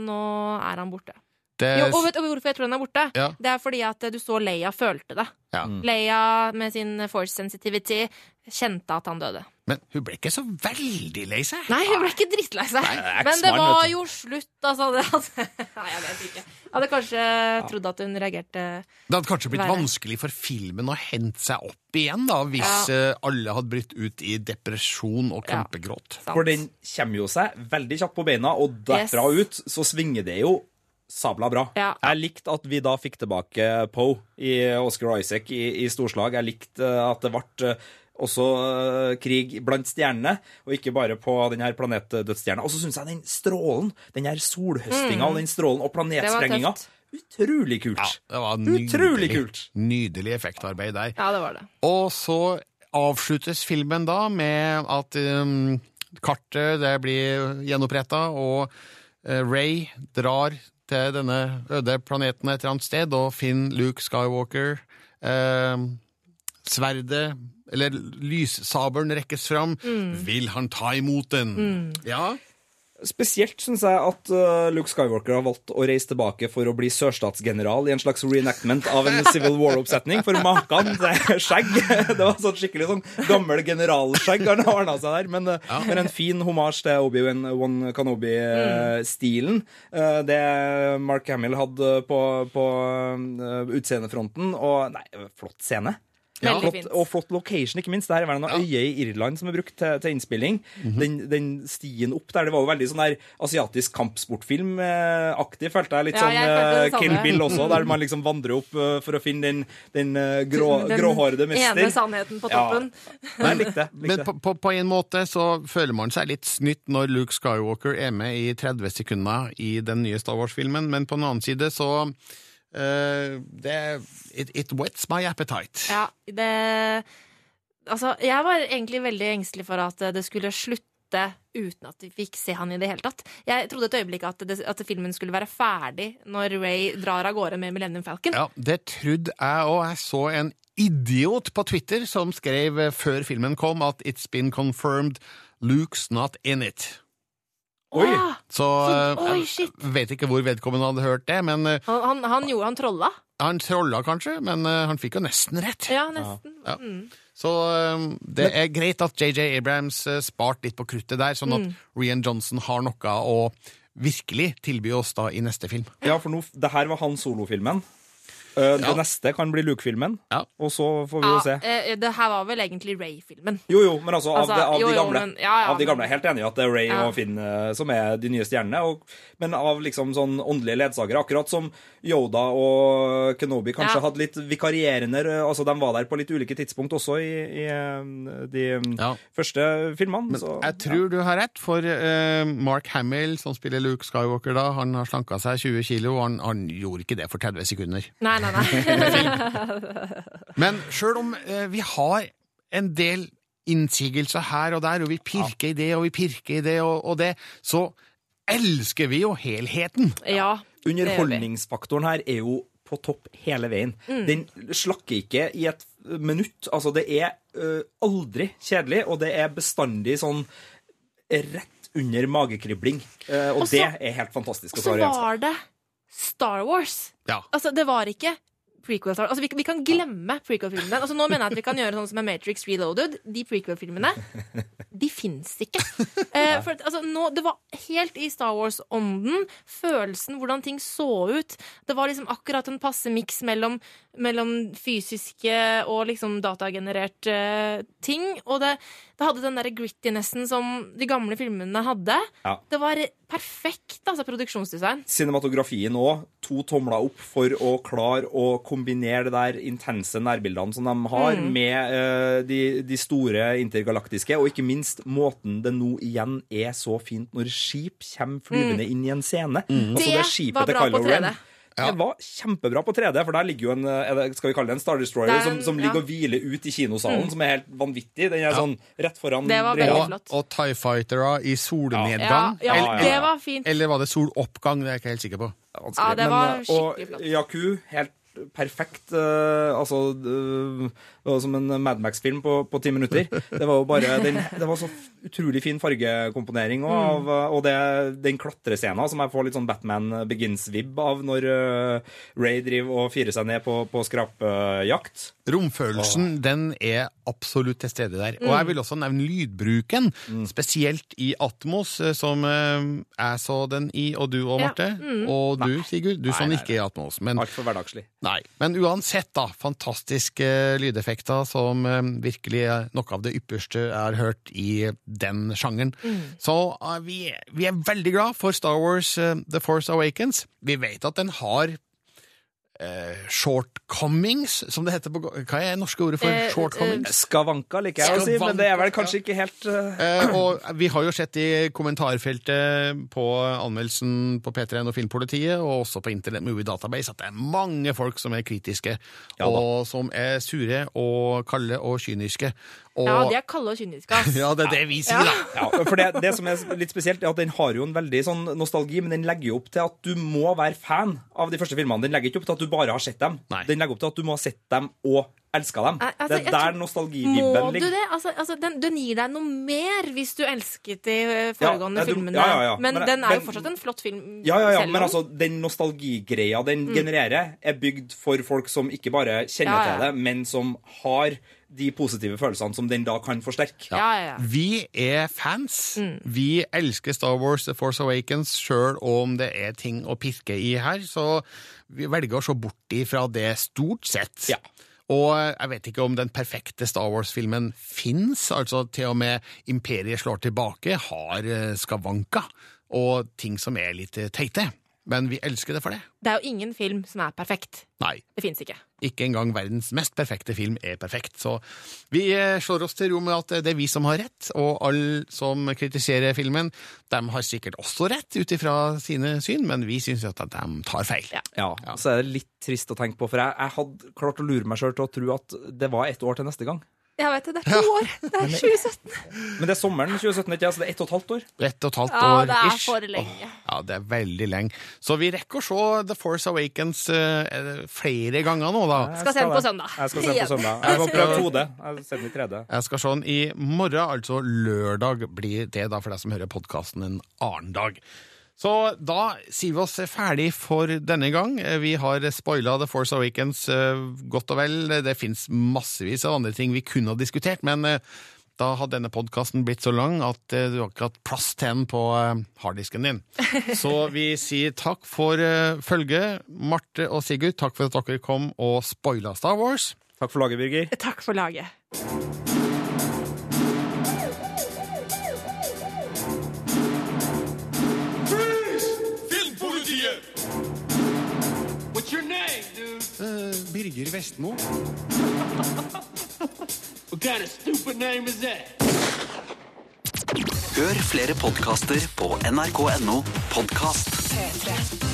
nå er han borte. Det- Jo, og vet du hvorfor jeg tror den er borte? Ja. Det er fordi at du så Leia følte det. Ja. Leia med sin force sensitivity kjente at han døde. Men hun ble ikke så veldig lei seg. Nei, hun ble ikke drittlei seg. Nei, det Men det var jo slutt, altså. Det altså. nei, jeg vet ikke. Jeg hadde kanskje trodd at hun reagerte Det hadde kanskje blitt verre. vanskelig for filmen å hente seg opp igjen, da, hvis ja. alle hadde blitt ut i depresjon og kjempegråt. For den kommer jo seg veldig kjapt på beina, og derfra ut så svinger det jo sabla bra. Ja. Jeg likte at vi da fikk tilbake Poe i Oscar Isaac i, i storslag. Jeg likte eh, at det ble eh, også eh, krig blant stjernene, og ikke bare på den her planetdødsstjerna. Og så syns jeg den strålen, den her solhøstinga Mm. og den strålen og planetsprenginga. Utrolig kult. Det var Utrolig nydelig, kult. nydelig effektarbeid der. Ja, det var det. Og så avsluttes filmen da med at um, kartet det blir gjenoppretta, og Ray drar til denne øde planeten et eller annet sted og finner Luke Skywalker. Eh, sverdet, eller lyssabelen, rekkes fram. Mm. Vil han ta imot den? Mm. Ja. Spesielt syns jeg at uh, Luke Skywalker har valgt å reise tilbake for å bli sørstatsgeneral i en slags reenactment av en Civil War-oppsetning. For maken til skjegg Det var sånn skikkelig sånn gammel generalskjegg han ordna seg der. Men, uh, men en fin homasj til Obi-Wan Wan Kanobi-stilen. Uh, det Mark Hamill hadde på, på uh, utseendefronten. Og nei, flott scene. Veldig flott, fint. og flott location, ikke minst. Det her er noen øyer i Irland som er brukt til, til innspilling. Mhm. den, den stien opp der, det var jo veldig sånn der asiatisk kampsportfilm-aktig, følte jeg. Litt Ja, sånn jeg sånn eh. Kill Bill også, der man liksom vandrer opp uh, for å finne den, den uh, grå, Den gråhårede mester. ene sannheten på toppen. Ja. Nei, likte, likte det. Men på, på, på en måte så føler man seg litt snytt når Luke Skywalker er med i 30 sekunder i den nye Star Wars-filmen, men på den annen side så eh, det, it, it wets my appetite. Ja, det Altså, jeg var egentlig veldig engstelig for at det skulle slutte uten at vi fikk se han i det hele tatt. Jeg trodde et øyeblikk at, det, at filmen skulle være ferdig når Ray drar av gårde med Millennium Falcon. Ja, det trodde jeg òg. Jeg så en idiot på Twitter som skrev eh, før filmen kom at 'It's been confirmed Luke's not in it'. Oi! Så Så- eh, oi, shit. jeg vet ikke hvor vedkommende hadde hørt det, men eh, Han, han, han gjorde han trolla. han trolla kanskje, men eh, han fikk jo nesten rett. Ja, nesten. Ja. Mm. Så det er greit at JJ Abrams sparte litt på kruttet der, sånn at Mm. Rian Johnson har noe å virkelig tilby oss da i neste film. Ja, for nå, det her var han solofilmen. Uh, Ja. Det neste kan bli Luke-filmen, og så får vi jo se. Ja, eh, det her var vel egentlig Ray-filmen. Jo, jo, men altså, av, Altså, det, av jo, de jo, gamle. men- ja, ja, av de gamle, men- helt enig i at det er Ray Ja. og Finn eh, som er de nye stjernene. Og, men av liksom sånn åndelige ledsagere, akkurat som Yoda og Kenobi kanskje Ja. hadde litt vikarierende eh, Altså, de var der på litt ulike tidspunkt også i, i eh, de ja. første filmene. Men så, jeg tror du har rett, for eh, Mark Hamill, som spiller Luke Skywalker da, han har slanka seg 20 kilo, og han, han gjorde ikke det for 30 sekunder. Nei, nei, nei. Men sjøl om eh, vi har en del innsigelser her og der, og vi pirker i det og vi pirker i det og, og det, så elsker vi jo helheten. ja. Underholdningsfaktoren her er jo på topp hele veien. Mm. Den slakker ikke i et minutt. Altså, det er ø, aldri kjedelig, og det er bestandig sånn rett under magekribling. Og Også, det er helt fantastisk. Og så var det Star Wars. Ja. Altså, det var ikke prequel Star Wars. Altså, vi, vi kan glemme prequel-filmene. Altså, nå mener jeg at vi kan gjøre sånn som med Matrix Reloaded. De prequel-filmene, de fins ikke. Eh, for, altså, nå, det var helt i Star Wars-ånden. Følelsen, hvordan ting så ut. Det var liksom akkurat en passe miks mellom, mellom fysiske og liksom datagenererte eh, ting. Og det, det hadde den der grittinessen som de gamle filmene hadde. Ja. Det var perfekt, altså, produksjonsdesign. Cinematografien òg. To tomler opp for å klare å kombinere det der intense nærbildene som de har, Mm. med uh, de, de store intergalaktiske, og ikke minst måten det nå igjen er så fint når skip kommer flyvende Mm. inn i en scene. Det Altså det skipet var til bra Kylo på Ren. 3D. Det var kjempebra på 3D, for der ligger jo en eh, skal vi kalle det en Star Destroyer den, som, som ligger ja. og hviler ut i kinosalen, Mm. som er helt vanvittig. Den er sånn rett foran Det var veldig Og, flott. og TIE Fightere i solnedgang. Ja, ja, eller, det var fint. eller var det soloppgang? Det er jeg ikke helt sikker på. Ja, det var Men, flott. og skikkelig flott. Yaku, helt perfekt. uh, altså uh, Det var som en Mad Max-film på, på ti minutter. Det var jo bare den, Det var så utrolig fin fargekomponering, og, Mm. av, og det, den klatrescena som jeg får litt sånn Batman Begins-vib av når uh, Ray driver og firer seg ned på, på skrapjakt. Romfølelsen den er absolutt til stede der. Og Mm. jeg vil også nevne lydbruken, spesielt i Atmos, som jeg så den i, og du òg, Ja, Marte. mm. Og du, Sigurd. Du Nei, så den nei, ikke i Atmos. Men, Altfor hverdagslig. Nei. men uansett, da. Fantastiske lydeffekter som eh, virkelig er noe av det ypperste har hørt i den sjangeren. Mm. Så eh, vi, vi er veldig glad for Star Wars eh, The Force Awakens. Vi vet at den har eh, shortcomings, som det heter på Hva er det norske ordet for Eh, shortcomings? Skavanka liker jeg å si, men det er vel kanskje ikke helt uh... Eh, og vi har jo sett i kommentarfeltet på anmeldelsen på P3N og Filmpolitiet, og også på Internet Movie Database, at det er mange folk som er kritiske, Ja og som er sure og kalde og kyniske. Og, Ja, de er kalde og kyniske, ass. Ja, det er det vi sier, da. Ja, for det, det som er litt spesielt, er at den har jo en veldig sånn nostalgi, men den legger jo opp til at du må være fan av de første filmene. Den legger ikke opp til at du bare har sett dem. Den legger opp til at du må ha sett dem og elska dem. Altså, det er der nostalgivibben ligger. Må du det? Altså, altså, den, den gir deg noe mer hvis du elsket de eh, foregående Ja, du- filmene. ja, ja, ja. Men, Men- den er jo fortsatt en flott film. Ja, ja, ja, men altså, den nostalgigreia den Mm. genererer, er bygd for folk som ikke bare kjenner Ja, ja. til det, men som har de positive følelsene som den da kan forsterke. Vi er fans. Mm. Vi elsker Star Wars The Force Awakens, sjøl om det er ting å pirke i her, så vi velger å se bort ifra det stort sett. Og jeg vet ikke om den perfekte Star Wars-filmen fins, altså til og med Imperiet slår tilbake har eh, skavanker og ting som er litt eh, teite. Men vi elsker det for det. Det er jo ingen film som er perfekt. Nei. Det fins ikke. Ikke engang verdens mest perfekte film er perfekt. Så vi eh, slår oss til ro med at det er vi som har rett, og alle som kritiserer filmen, de har sikkert også rett ut ifra sine syn, men vi syns at de tar feil. Ja, så er det litt trist å tenke på, for jeg, jeg hadde klart å lure meg sjøl til å tro at det var ett år til neste gang. Jeg vet det, det er to år. Det er 2017. Men det er sommeren 2017, ikke? så det er ett og et halvt år? Ett og et halvt Ja, år det er for lenge. Ja, det er veldig lenge. Så vi rekker å se The Force Awakens eh, flere ganger nå, da. Skal se den på søndag. Jeg skal se den på søndag. Jeg har prøvd 2D. Jeg har den i 3D. Jeg skal se den i morgen, altså lørdag blir det da for deg som hører podkasten en annen dag. Så da sier vi oss ferdig for denne gang. Vi har spoila The Force Awakens eh, godt og vel. Det fins massevis av andre ting vi kunne ha diskutert, men eh, da hadde denne podkasten blitt så lang at eh, du har ikke hatt plass til den på eh, harddisken din. Så vi sier takk for eh, følget. Marte og Sigurd, takk for at dere kom og spoila Star Wars. Takk for laget, Birger. Takk for laget. Birger Vestmo. Kind of stupid name is that? Hør flere podkaster på nrk.no podkast. P3.